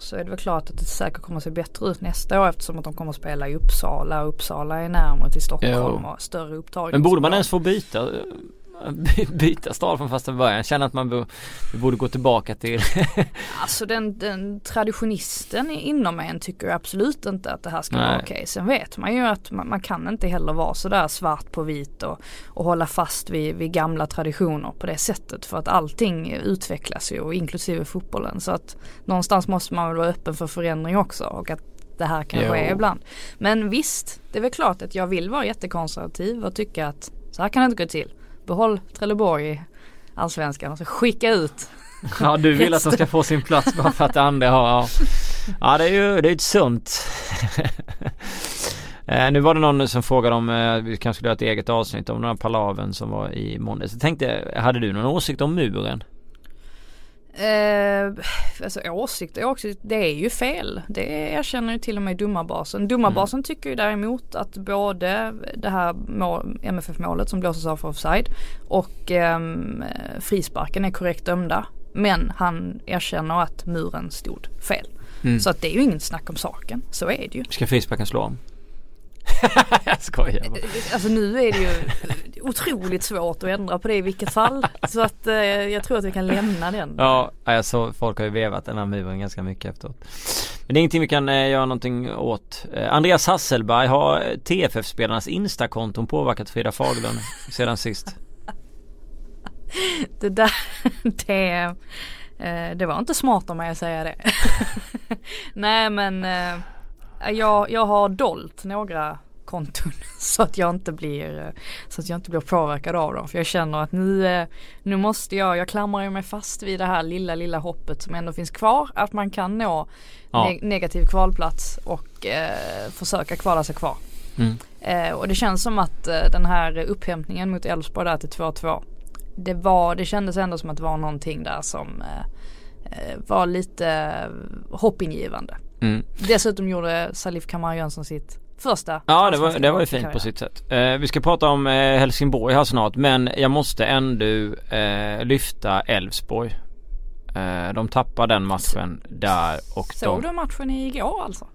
Så är det väl klart att det säkert kommer att se bättre ut nästa år eftersom att de kommer att spela i Uppsala och Uppsala är närmare till Stockholm Jo. och större upptagning. Men borde man ens få byta byta stad från första början? Känner att man borde gå tillbaka till Alltså den, den traditionisten inom en tycker absolut inte att det här ska Nej. vara okej. Sen vet man ju att man, man kan inte heller vara sådär svart på vit och, och hålla fast vid, vid gamla traditioner på det sättet. För att allting utvecklas ju och inklusive fotbollen. Så att någonstans måste man väl vara öppen för förändring också och att det här kan Jo. ske ibland. Men visst, det är väl klart att jag vill vara jättekonservativ och tycka att så här kan det inte gå till. Behåll Trelleborg i allsvenskan och så skicka ut Ja du vill att de ska få sin plats bara för att Ande andra har ja. ja det är ju det är ett sunt eh, Nu var det någon som frågade om eh, vi kanske skulle göra ett eget avsnitt om den här palaven som var i måndags. Jag tänkte, hade du någon åsikt om muren? Eh, alltså åsikt och åsikt, det är ju fel. Det erkänner ju till och med domarbasen. Domarbasen tycker ju däremot att både det här mål, MFF-målet som blåses av för offside och ehm, frisparken är korrekt dömda. Men han erkänner att muren stod fel. Mm. Så att det är ju ingen snack om saken. Så är det ju. Ska frisparken slå om? jag skojar bara. Alltså nu är det ju otroligt svårt att ändra på det i vilket fall. Så att eh, jag tror att vi kan lämna den. Ja, såg folk har ju vevat den här muren ganska mycket efteråt. Men det är ingenting vi kan eh, göra någonting åt. Eh, Andreas Hasselberg har TFF-spelarnas Instakonton påverkat Frida Fagerlund sedan sist? Det där, det, eh, det var inte smart av mig att säga det. Nej men eh, jag, jag har dolt några konton så att jag inte blir eh, så att jag inte blir påverkad av dem. För jag känner att nu, eh, nu måste jag, jag klamrar mig fast vid det här lilla lilla hoppet som ändå finns kvar. Att man kan nå Ja. ne- negativ kvalplats och eh, försöka kvala sig kvar. Mm. Eh, och det känns som att eh, den här upphämtningen mot Elfsborg där till 2-2 det var, det kändes ändå som att det var någonting där som eh, eh, var lite eh, hoppingivande. Mm. Dessutom gjorde Salif Kamara Jönsson sitt första Ja det var, det var ju fint på karriären. sitt sätt. Eh, vi ska prata om eh, Helsingborg här snart men jag måste ändå eh, lyfta Elfsborg. Eh, de tappar den matchen där och Såg de, du matchen igår alltså?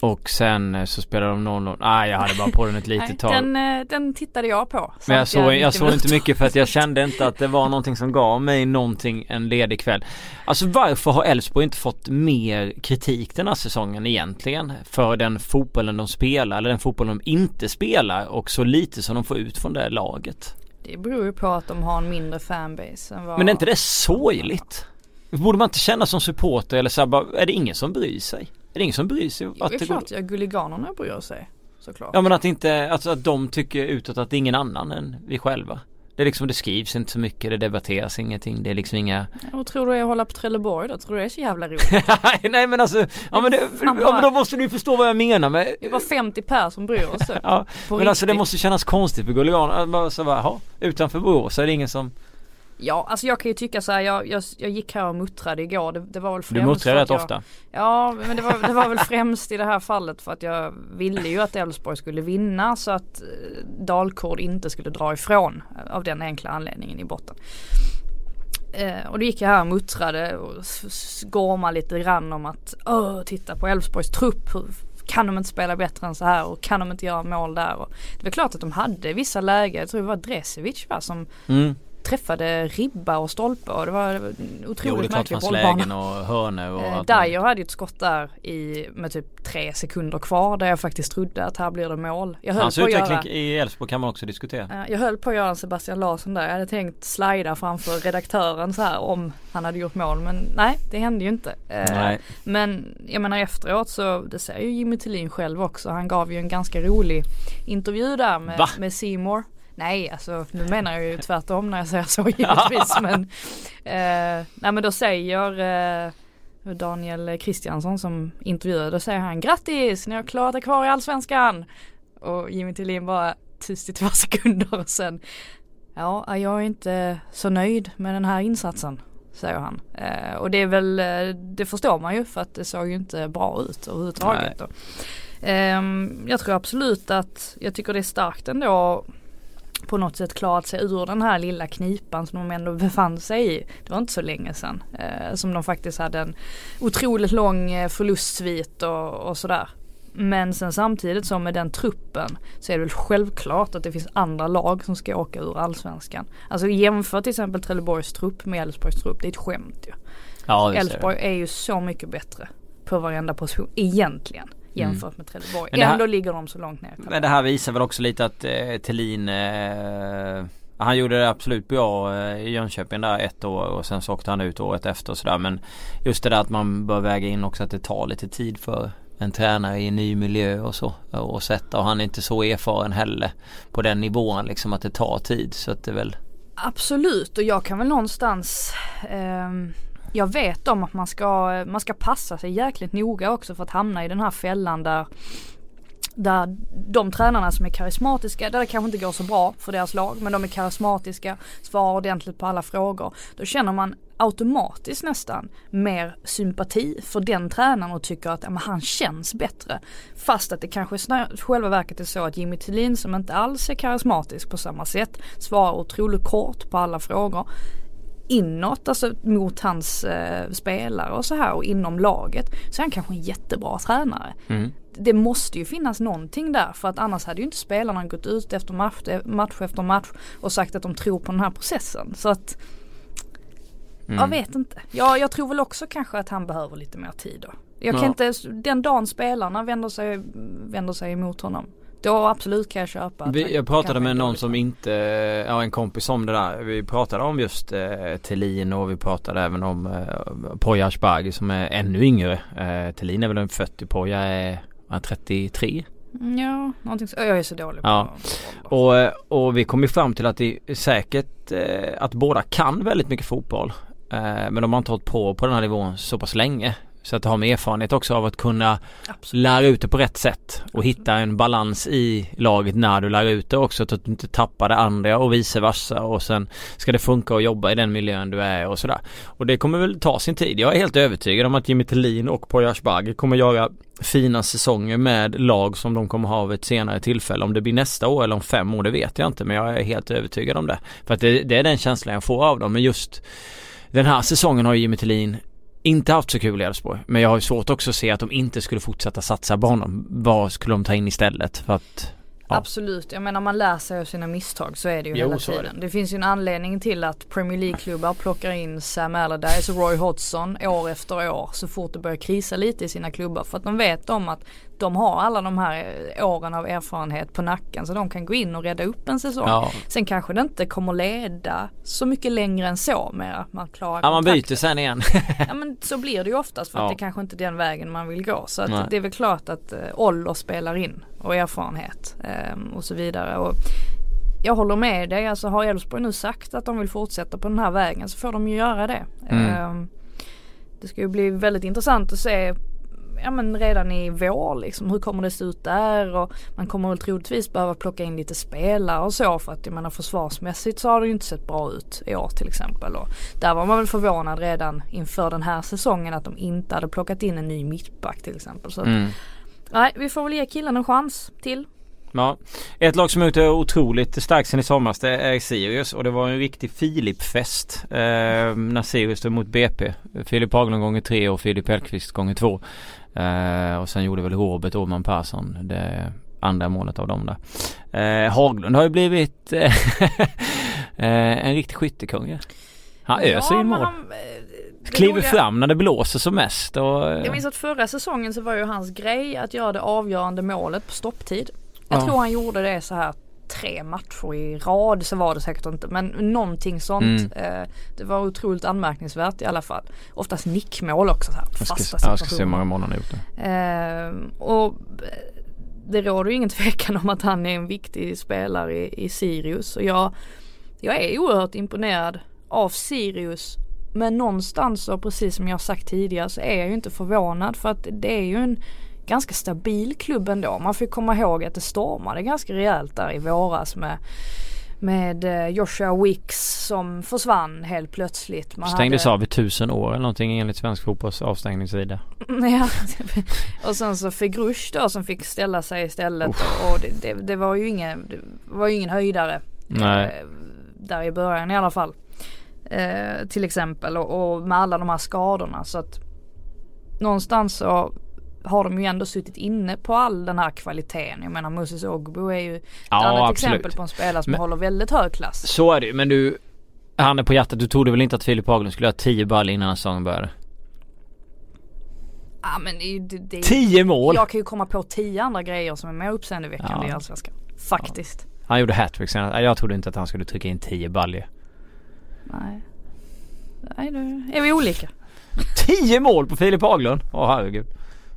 Och sen eh, så spelar de 0-0. Nej jag hade bara på den ett litet tag. den, eh, den tittade jag på. Men jag såg, jag 90 såg inte mycket för att jag kände inte att det var någonting som gav mig någonting en ledig kväll. Alltså varför har Elfsborg inte fått mer kritik den här säsongen egentligen? För den fotbollen de spelar eller den fotbollen de inte spelar och så lite som de får ut från det laget. Det beror ju på att de har en mindre fanbase än vad... Men är inte det sorgligt? Borde man inte känna som supporter eller så här, bara, är det ingen som bryr sig? Är det ingen som bryr sig? Jo, Att det är går... klart, ja, Guliganerna bryr sig. Såklart. Ja men att inte, alltså att de tycker utåt att det är ingen annan än vi själva. Det är liksom, det skrivs inte så mycket, det debatteras ingenting, det är liksom inga Och tror du jag håller på Trelleborg då? Tror du det är så jävla roligt? Nej men alltså, ja men, det, ja, men då måste du förstå vad jag menar med Det är bara 50 per som bryr sig. Ja, men alltså det riktigt. måste kännas konstigt för att bara så bara, jaha, utanför Borås är det ingen som Ja, alltså jag kan ju tycka så här, jag, jag, jag gick här och muttrade igår. Det, det var väl främst Du muttrar rätt jag, ofta Ja, men det var, det var väl främst i det här fallet för att jag ville ju att Elfsborg skulle vinna så att eh, Dalkurd inte skulle dra ifrån av den enkla anledningen i botten. Eh, och då gick jag här och muttrade och gormade lite grann om att Åh, titta på Elfsborgs trupp. Kan de inte spela bättre än så här och kan de inte göra mål där? Och det var klart att de hade vissa lägen, jag tror det var Dresevic va, som mm. Träffade ribba och stolpe och det var en Jo otroligt det märklig bollbana. och hörnor och Eh, Dyer hade ju ett skott där i, med typ tre sekunder kvar där jag faktiskt trodde att här blir det mål. Jag höll, Hans på utveckling göra, i Elfsborg kan man också diskutera eh, jag höll på att göra en Sebastian Larsson där. Jag hade tänkt slida framför redaktören så här om han hade gjort mål men nej det hände ju inte. Eh, Men jag menar efteråt så det säger ju Jimmy Tillin själv också. Han gav ju en ganska rolig intervju där Va? med, med Seymour. Nej, alltså nu menar jag ju tvärtom när jag säger så givetvis. men, eh, nej men då säger eh, Daniel Kristiansson som intervjuade, då säger han grattis, ni har klarat er kvar i Allsvenskan. Och Jimmy Tillin bara tyst i två sekunder och sen Ja, jag är inte så nöjd med den här insatsen säger han. Eh, och det är väl, eh, det förstår man ju för att det såg ju inte bra ut överhuvudtaget. Eh, jag tror absolut att, jag tycker det är starkt ändå på något sätt klarat sig ur den här lilla knipan som de ändå befann sig i. Det var inte så länge sedan eh, som de faktiskt hade en otroligt lång eh, förlustsvit och, och sådär. Men sen samtidigt som med den truppen så är det väl självklart att det finns andra lag som ska åka ur allsvenskan. Alltså jämför till exempel Trelleborgs trupp med Elfsborgs trupp. Det är ett skämt ju. Ja, Elfsborg är. är ju så mycket bättre på varenda position egentligen jämfört mm. med Trelleborg. Men Ändå ligger de så långt ner. Men det här visar väl också lite att eh, Thelin eh, han gjorde det absolut bra eh, i Jönköping där ett år och sen så åkte han ut året efter och sådär men just det där att man bör väga in också att det tar lite tid för en tränare i en ny miljö och så och sätta och han är inte så erfaren heller på den nivån liksom att det tar tid så att det väl Absolut och jag kan väl någonstans eh, jag vet om att man ska, man ska passa sig jäkligt noga också för att hamna i den här fällan där där de tränarna som är karismatiska, där det kanske inte går så bra för deras lag, men de är karismatiska, svarar ordentligt på alla frågor. Då känner man automatiskt nästan mer sympati för den tränaren och tycker att ja, han känns bättre. Fast att det kanske i själva verket är så att Jimmy Tillin som inte alls är karismatisk på samma sätt svarar otroligt kort på alla frågor inåt, alltså mot hans eh, spelare och så här och inom laget så är han kanske en jättebra tränare. Mm. Det måste ju finnas någonting där för att annars hade ju inte spelarna gått ut efter match, match efter match och sagt att de tror på den här processen. Så att mm. jag vet inte. Jag, jag tror väl också kanske att han behöver lite mer tid då. Jag kan ja. inte, den dagen spelarna vänder sig, vänder sig emot honom då absolut kan jag köpa. Vi, jag pratade med någon som inte, ja en kompis om det där. Vi pratade om just eh, Thelin och vi pratade även om eh, Poya Asbaghi som är ännu yngre. Eh, Thelin är väl en 40, Poya är, är 33. Ja, någonting så. Jag är så dålig på ja. och, eh, och vi kom ju fram till att det är säkert eh, att båda kan väldigt mycket fotboll. Eh, men de har inte hållit på på den här nivån så pass länge. Så att ha med erfarenhet också av att kunna Absolut. lära ut det på rätt sätt och hitta en balans i laget när du lär ut det också så att du inte tappar det andra och vice versa och sen ska det funka att jobba i den miljön du är och sådär. Och det kommer väl ta sin tid. Jag är helt övertygad om att Jimmy Tillin och Poya Asbaghi kommer göra fina säsonger med lag som de kommer ha vid ett senare tillfälle. Om det blir nästa år eller om fem år det vet jag inte men jag är helt övertygad om det. För att det, det är den känslan jag får av dem men just den här säsongen har Jimmy Tillin inte haft så kul i Elfsborg. Men jag har svårt också att se att de inte skulle fortsätta satsa på honom. Vad skulle de ta in istället? För att Ja. Absolut, jag menar man lär sig av sina misstag så är det ju jo, hela tiden. Det. det. finns ju en anledning till att Premier League-klubbar plockar in Sam Allardyce och Roy Hodgson år efter år så fort det börjar krisa lite i sina klubbar. För att de vet om att de har alla de här åren av erfarenhet på nacken så de kan gå in och rädda upp en säsong. Ja. Sen kanske det inte kommer leda så mycket längre än så med att man klarar Ja man byter sen igen. ja men så blir det ju oftast för att det kanske inte är den vägen man vill gå. Så det är väl klart att äh, ålder spelar in och erfarenhet äh, och så vidare. Och jag håller med dig, alltså har Elfsborg nu sagt att de vill fortsätta på den här vägen så får de ju göra det. Mm. Äh, det ska ju bli väldigt intressant att se ja men redan i vår liksom. Hur kommer det se ut där? Och man kommer väl troligtvis behöva plocka in lite spelare och så för att jag menar försvarsmässigt så har det ju inte sett bra ut i år till exempel. Och där var man väl förvånad redan inför den här säsongen att de inte hade plockat in en ny mittback till exempel. Så mm. nej, vi får väl ge killen en chans till. Ja, ett lag som är ute otroligt starkt sen i somras det är Sirius och det var en riktig Filip-fest eh, när Sirius stod mot BP. Filip Haglund gånger tre och Filip Hellqvist gånger två. Eh, och sen gjorde väl Robert Åman Persson det andra målet av dem där. Eh, Haglund har ju blivit eh, en riktig skyttekung ju. Han ja, öser in mål. Han, eh, Kliver fram när det blåser som mest och... Jag minns att förra säsongen så var ju hans grej att göra det avgörande målet på stopptid. Jag ja. tror han gjorde det så här tre matcher i rad så var det säkert inte men någonting sånt. Mm. Eh, det var otroligt anmärkningsvärt i alla fall. Oftast nickmål också så här, jag ska, jag ska se hur många mål han har gjort det. Eh, och det råder ju ingen tvekan om att han är en viktig spelare i, i Sirius och jag, jag är oerhört imponerad av Sirius men någonstans och precis som jag sagt tidigare så är jag ju inte förvånad för att det är ju en ganska stabil klubb ändå. Man får komma ihåg att det stormade ganska rejält där i våras med med eh, Joshua Wicks som försvann helt plötsligt. Man Stängdes hade... av i tusen år eller någonting enligt svensk fotbolls avstängningssida. ja, och sen så Fegrush då som fick ställa sig istället oh. och det, det, det, var ju ingen, det var ju ingen höjdare. Nej. Eh, där i början i alla fall. Eh, till exempel och, och, med alla de här skadorna så att någonstans så har de ju ändå suttit inne på all den här kvaliteten. Jag menar Moses Ogbo är ju ett ja, annat absolut. exempel på en spelare som men, håller väldigt hög klass. Så är det ju men du Han är på hjärtat, du trodde väl inte att Filip Haglund skulle ha 10 ball innan säsongen började? Ja men det, det, det 10 mål! Jag kan ju komma på 10 andra grejer som är mer uppseendeväckande ja. i Allsvenskan. Faktiskt. Ja. Han gjorde hattrick senast. Jag trodde inte att han skulle trycka in 10 baljer. Nej. Nej nu är vi olika. 10 mål på Filip Haglund? Åh herregud.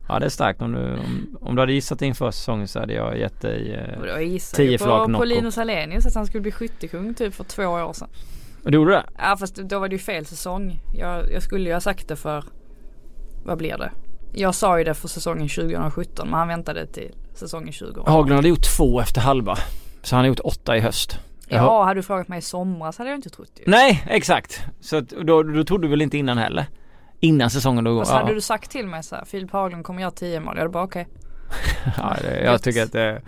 Ja det är starkt om du, om, om du hade gissat inför säsongen så hade jag gett dig eh, 10 flak Nocco. på Linus Alenius att han skulle bli skyttekung typ för två år sedan. Och du gjorde det? Ja fast då var det ju fel säsong. Jag, jag skulle ju ha sagt det för, vad blir det? Jag sa ju det för säsongen 2017 men han väntade till säsongen 2018. Haglund hade gjort två efter halva. Så han har gjort åtta i höst. Ja, hade du frågat mig i somras hade jag inte trott det. Nej, exakt. Så att, då, då trodde du väl inte innan heller? Innan säsongen då? Och så ja. hade du sagt till mig så här, Filip Haglund kommer göra 10 mål. Jag hade bara okej. Okay. ja, det, jag tycker att det,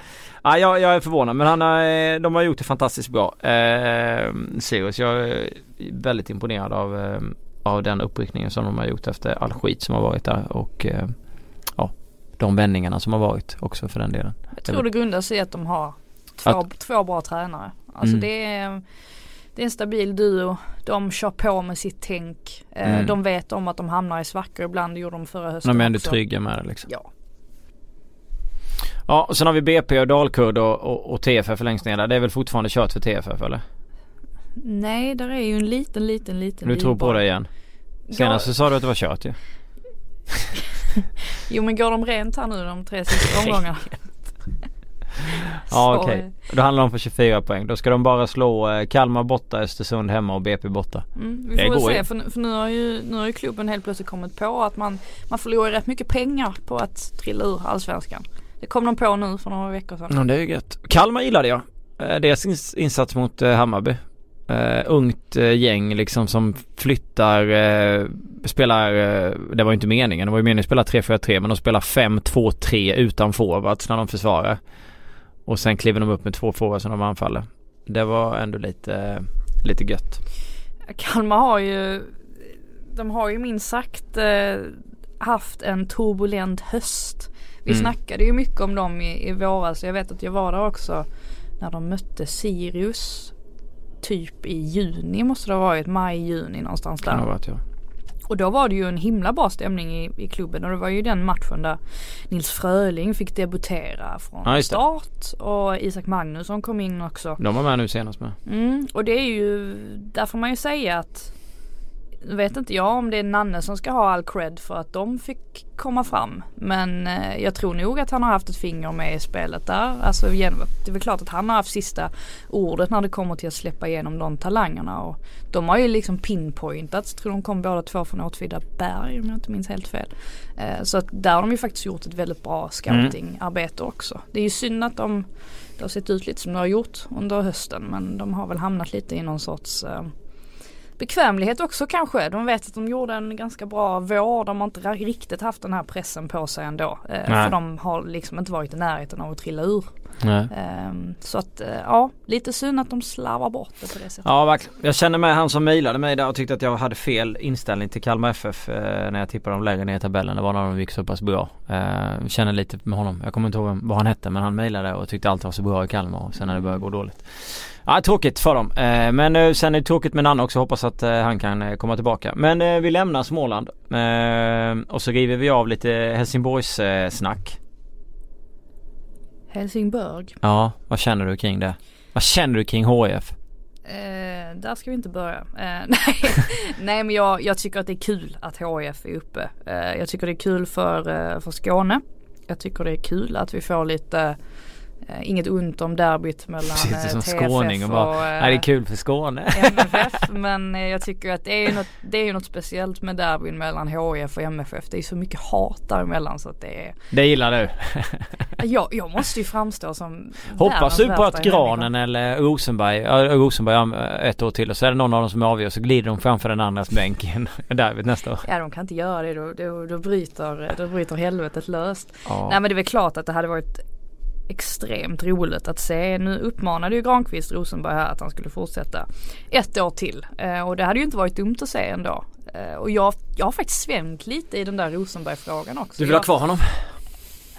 ja, jag, jag är förvånad men han har, de har gjort det fantastiskt bra. Eh, Sirius, jag är väldigt imponerad av, eh, av den uppryckningen som de har gjort efter all skit som har varit där och eh, ja, de vändningarna som har varit också för den delen. Jag tror det grundar sig i att de har två, att, två bra tränare. Alltså mm. det är det är en stabil duo. De kör på med sitt tänk. Eh, mm. De vet om att de hamnar i svackor ibland. Det gjorde de förra hösten De är ändå trygga med det liksom. Ja. Ja och sen har vi BP och Dalkurd och, och, och TFF längst ner där. Det är väl fortfarande kört för TFF eller? Nej, där är ju en liten, liten, liten Du tror på det igen? Senast så sa du att det var kört ju. jo men går de rent här nu de tre sista omgångarna? ja okej. Okay. Då handlar de för 24 poäng. Då ska de bara slå eh, Kalmar borta, Östersund hemma och BP borta. Mm, vi får väl se för, för, nu har ju nu har ju klubben helt plötsligt kommit på att man, man förlorar rätt mycket pengar på att trilla ur allsvenskan. Det kom de på nu för några veckor sedan. Ja det är ju gött. Kalmar gillade jag. Eh, deras insats mot eh, Hammarby. Uh, ungt uh, gäng liksom som flyttar, uh, spelar, det var ju inte meningen, det var ju meningen att spela 3-4-3 men de spelar 5-2-3 utan forwards när de försvarar. Och sen kliver de upp med två forwards som de anfaller. Det var ändå lite, lite gött. Kalmar har ju, de har ju minst sagt eh, haft en turbulent höst. Vi mm. snackade ju mycket om dem i, i våras. Jag vet att jag var där också när de mötte Sirius. Typ i juni måste det ha varit, maj, juni någonstans där. Kan ha varit, ja. Och då var det ju en himla bra stämning i, i klubben och det var ju den matchen där Nils Fröling fick debutera från ja, start och Isak Magnusson kom in också. De var med nu senast med. Mm, och det är ju, där får man ju säga att nu vet inte jag om det är Nanne som ska ha all cred för att de fick komma fram. Men eh, jag tror nog att han har haft ett finger med i spelet där. Alltså, det är väl klart att han har haft sista ordet när det kommer till att släppa igenom de talangerna. Och de har ju liksom pinpointats. tror de kom båda två från Åtvidaberg om jag inte minns helt fel. Eh, så att där har de ju faktiskt gjort ett väldigt bra scoutingarbete också. Det är ju synd att de, det har sett ut lite som det har gjort under hösten men de har väl hamnat lite i någon sorts eh, bekvämlighet också kanske. De vet att de gjorde en ganska bra vår. De har inte riktigt haft den här pressen på sig ändå. Eh, för de har liksom inte varit i närheten av att trilla ur. Um, så att uh, ja, lite synd att de slarvar bort det på det sättet. Ja verkligen. Jag känner med han som mejlade mig där och tyckte att jag hade fel inställning till Kalmar FF uh, när jag tippade dem lägre ner i tabellen. Det var när de gick så pass bra. Uh, känner lite med honom. Jag kommer inte ihåg vad han hette men han mejlade och tyckte allt var så bra i Kalmar och sen när det började gå dåligt. Ja tråkigt för dem. Eh, men eh, sen är det tråkigt med Nanne också. Hoppas att eh, han kan komma tillbaka. Men vi lämnar Småland. Och så river vi av lite Helsingborgs snack. Helsingborg? Ja, vad känner du kring det? Vad känner du kring HF? Eh, där ska vi inte börja. Eh, nej. nej men jag, jag, tycker att det är kul att HF är uppe. Eh, jag tycker det är kul för, för Skåne. jag tycker det är kul att vi får lite inget ont om derbyt mellan Sitter som eh, TFF skåning och bara, och nej det är kul för Skåne. MFF men eh, jag tycker att det är ju något, det är något speciellt med derbyn mellan HIF och MFF. Det är så mycket hat däremellan så att det är Det gillar du. jag, jag måste ju framstå som Hoppas du på att Granen eller Rosenberg, ja, Rosenberg ett år till och så är det någon av dem som avgör så glider de framför den andras bänk i derbyt nästa år. Ja de kan inte göra det då, då, då bryter, då bryter helvetet löst. Ja. Nej men det är väl klart att det hade varit extremt roligt att se. Nu uppmanade ju Granqvist Rosenberg här att han skulle fortsätta ett år till. Eh, och det hade ju inte varit dumt att se ändå. Eh, och jag, jag har faktiskt svängt lite i den där Rosenberg-frågan också. Du vill ha kvar honom?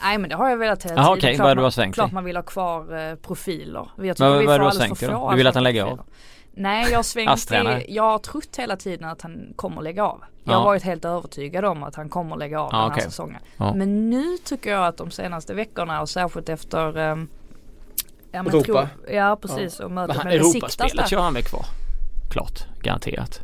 Nej men det har jag velat hela tiden. okej. Klart Vad man- Klart man vill ha kvar eh, profiler. Jag Men tycker vad- vi vad är får alldeles för få Du vill att han lägger av? Nej jag har svängt i, jag har trott hela tiden att han kommer lägga av. Jag Ja. har varit helt övertygad om att han kommer lägga av Ja, den här okej. säsongen. Ja. Men nu tycker jag att de senaste veckorna och särskilt efter ehm, ja, Europa. Tror, ja precis och Men mötet han- med Europaspelet kör han väl kvar? Klart, garanterat.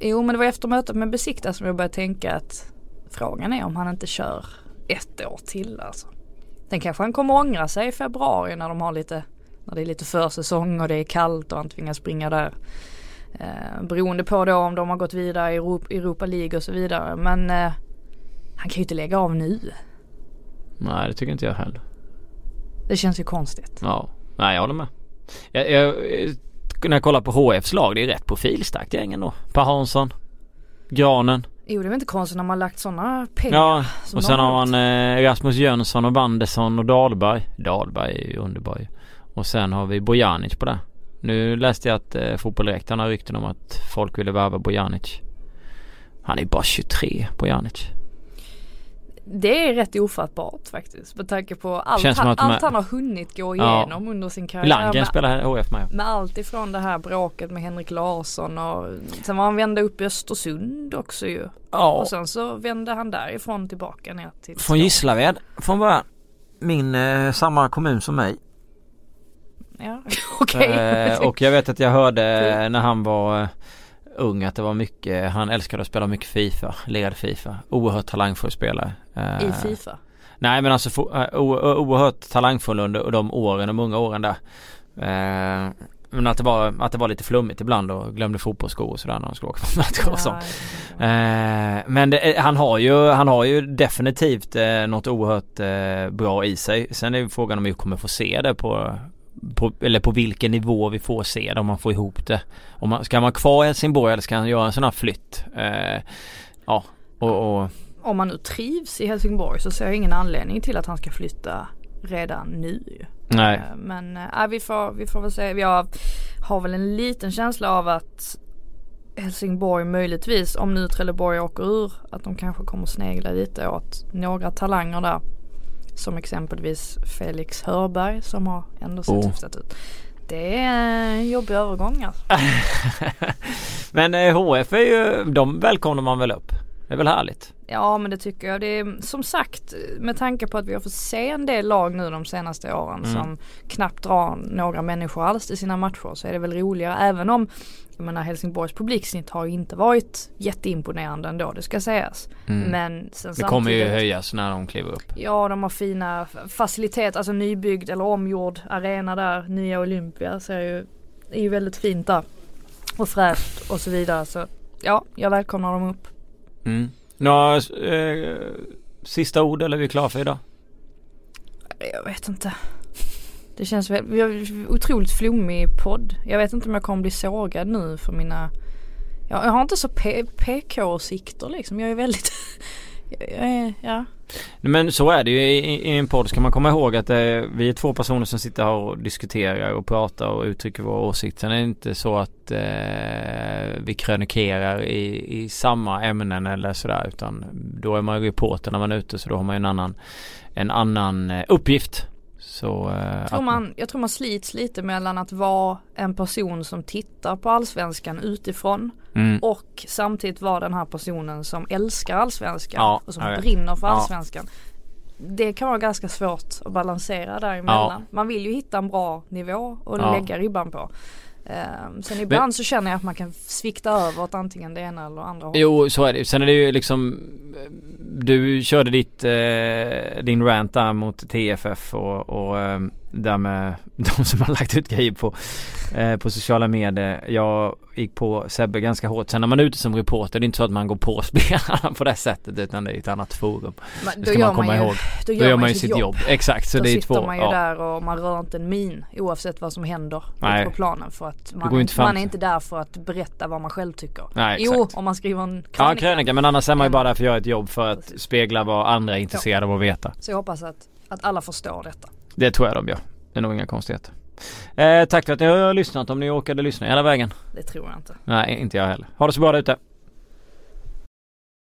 Jo men det var efter mötet med Besiktas som jag började tänka att frågan är om han inte kör ett år till alltså. Sen kanske han kommer ångra sig i februari när de har lite, när det är lite försäsong och det är kallt och han tvingas springa där. Eh, beroende på då om de har gått vidare i Europa, Europa League och så vidare. Men eh, han kan ju inte lägga av nu. Nej det tycker inte jag heller. Det känns ju konstigt. Ja, nej jag håller med. Jag, jag, när jag kollar på HFs lag, det är rätt profilstarkt gäng ändå. Per Hansson, Granen. Jo det är väl inte konstigt när man lagt sådana pengar. Ja, och sen har man eh, Rasmus Jönsson och Bandesson och Dahlberg. Dahlberg är ju underbar ju. Och sen har vi Bojanic på det. Nu läste jag att eh, fotbollsräkten har rykten om att folk ville värva Bojanic. Han är bara 23, Bojanic. Det är rätt ofattbart faktiskt med tanke på allt, han, de är- allt han har hunnit gå Ja. igenom under sin karriär. Landgren spelar HF med. med allt ifrån det här bråket med Henrik Larsson och sen var han vände upp i Östersund också ju. Ja, Och sen så vände han därifrån tillbaka ner till från. Gislaved från början. Min, eh, samma kommun som mig. Ja, okej. Eh, och jag vet att jag hörde eh, när han var eh, ung att det var mycket, han älskade att spela mycket Fifa, lirade Fifa. Oerhört talangfull spelare. Eh, I Fifa. Nej men alltså oerhört talangfull under de åren, de unga åren där. Eh, men att det, var, att det var lite flummigt ibland och glömde fotbollsskor och sådär när de skulle åka på matcher och sånt. Eh, men det, han har ju, han har ju definitivt eh, något oerhört eh, bra i sig. Sen är ju frågan om vi kommer få se det på, på eller på vilken nivå vi får se det om man får ihop det. Om man, ska man kvar i Helsingborg eller ska han göra en sån här flytt? Eh, ja, och, och Om man nu trivs i Helsingborg så ser jag ingen anledning till att han ska flytta redan nu nej. Eh, Men äh, vi, får, vi får väl se. Jag har väl en liten känsla av att Helsingborg möjligtvis, om nu Trelleborg åker ur, att de kanske kommer snegla lite åt några talanger där. Som exempelvis Felix Hörberg som har ändå sett Oh. hyfsat ut. Det är en jobbig övergång alltså. Men eh, HF är ju, de välkomnar man väl upp? Det är väl härligt? Ja men det tycker jag. Det är som sagt med tanke på att vi har fått se en del lag nu de senaste åren Mm. som knappt drar några människor alls till sina matcher så är det väl roligare även om jag menar Helsingborgs publiksnitt har ju inte varit jätteimponerande ändå det ska sägas. Mm. Men sen det kommer ju höjas när de kliver upp. Ja de har fina faciliteter, alltså nybyggd eller omgjord arena där. Nya Olympia ser ju, är ju väldigt fint där. Och fräscht och så vidare så ja, jag välkomnar dem upp. Mm. Några eh, sista ord eller är vi klara för idag? Jag vet inte. Det känns väl, vi har otroligt flummig podd. Jag vet inte om jag kommer bli sågad nu för mina Jag, jag har inte så PK-åsikter liksom. Jag är väldigt jag, är, ja. Men så är det ju i, i- en podd ska man komma ihåg att eh, vi är två personer som sitter här och diskuterar och pratar och uttrycker våra åsikter. Sen är det inte så att eh, vi krönikerar i, i samma ämnen eller sådär utan då är man ju reporter när man är ute så då har man ju en annan, en annan eh, uppgift. Så, eh, Jag, att tror man, jag tror man slits lite mellan att vara en person som tittar på allsvenskan utifrån mm, och samtidigt vara den här personen som älskar allsvenskan Ja, och som brinner för Ja. allsvenskan. Det kan vara ganska svårt att balansera däremellan. Man vill ju hitta en bra nivå och Ja. lägga ribban på. Um, sen ibland Men, så känner jag att man kan svikta över åt antingen det ena eller andra hållet. Jo så är det Sen är det ju liksom Du körde ditt, eh, din rant där mot TFF och, och eh, där med de som har lagt ut grejer på, eh, på sociala medier. Jag gick på Sebbe ganska hårt. Sen när man är ute som reporter det är inte så att man går på spelarna på det sättet utan det är ett annat forum. Men, det ska man komma man ju, ihåg. Då gör, då gör man ju sitt jobb. jobb. Exakt. Så då det är sitter två, man ju ja. där och man rör inte en min oavsett vad som händer Nej. på planen för att man, inte, man är inte där för att berätta vad man själv tycker. Nej, jo, om man skriver en krönika. Ja, krönika men annars är man ju bara där för att göra ett jobb för att spegla vad andra är intresserade av att veta. Så jag hoppas att, att alla förstår detta. Det tror jag de gör. Det är nog inga konstigheter. Eh, tack för att ni har lyssnat om ni orkade lyssna hela vägen. Det tror jag inte. Nej, inte jag heller. Ha det så bra där ute.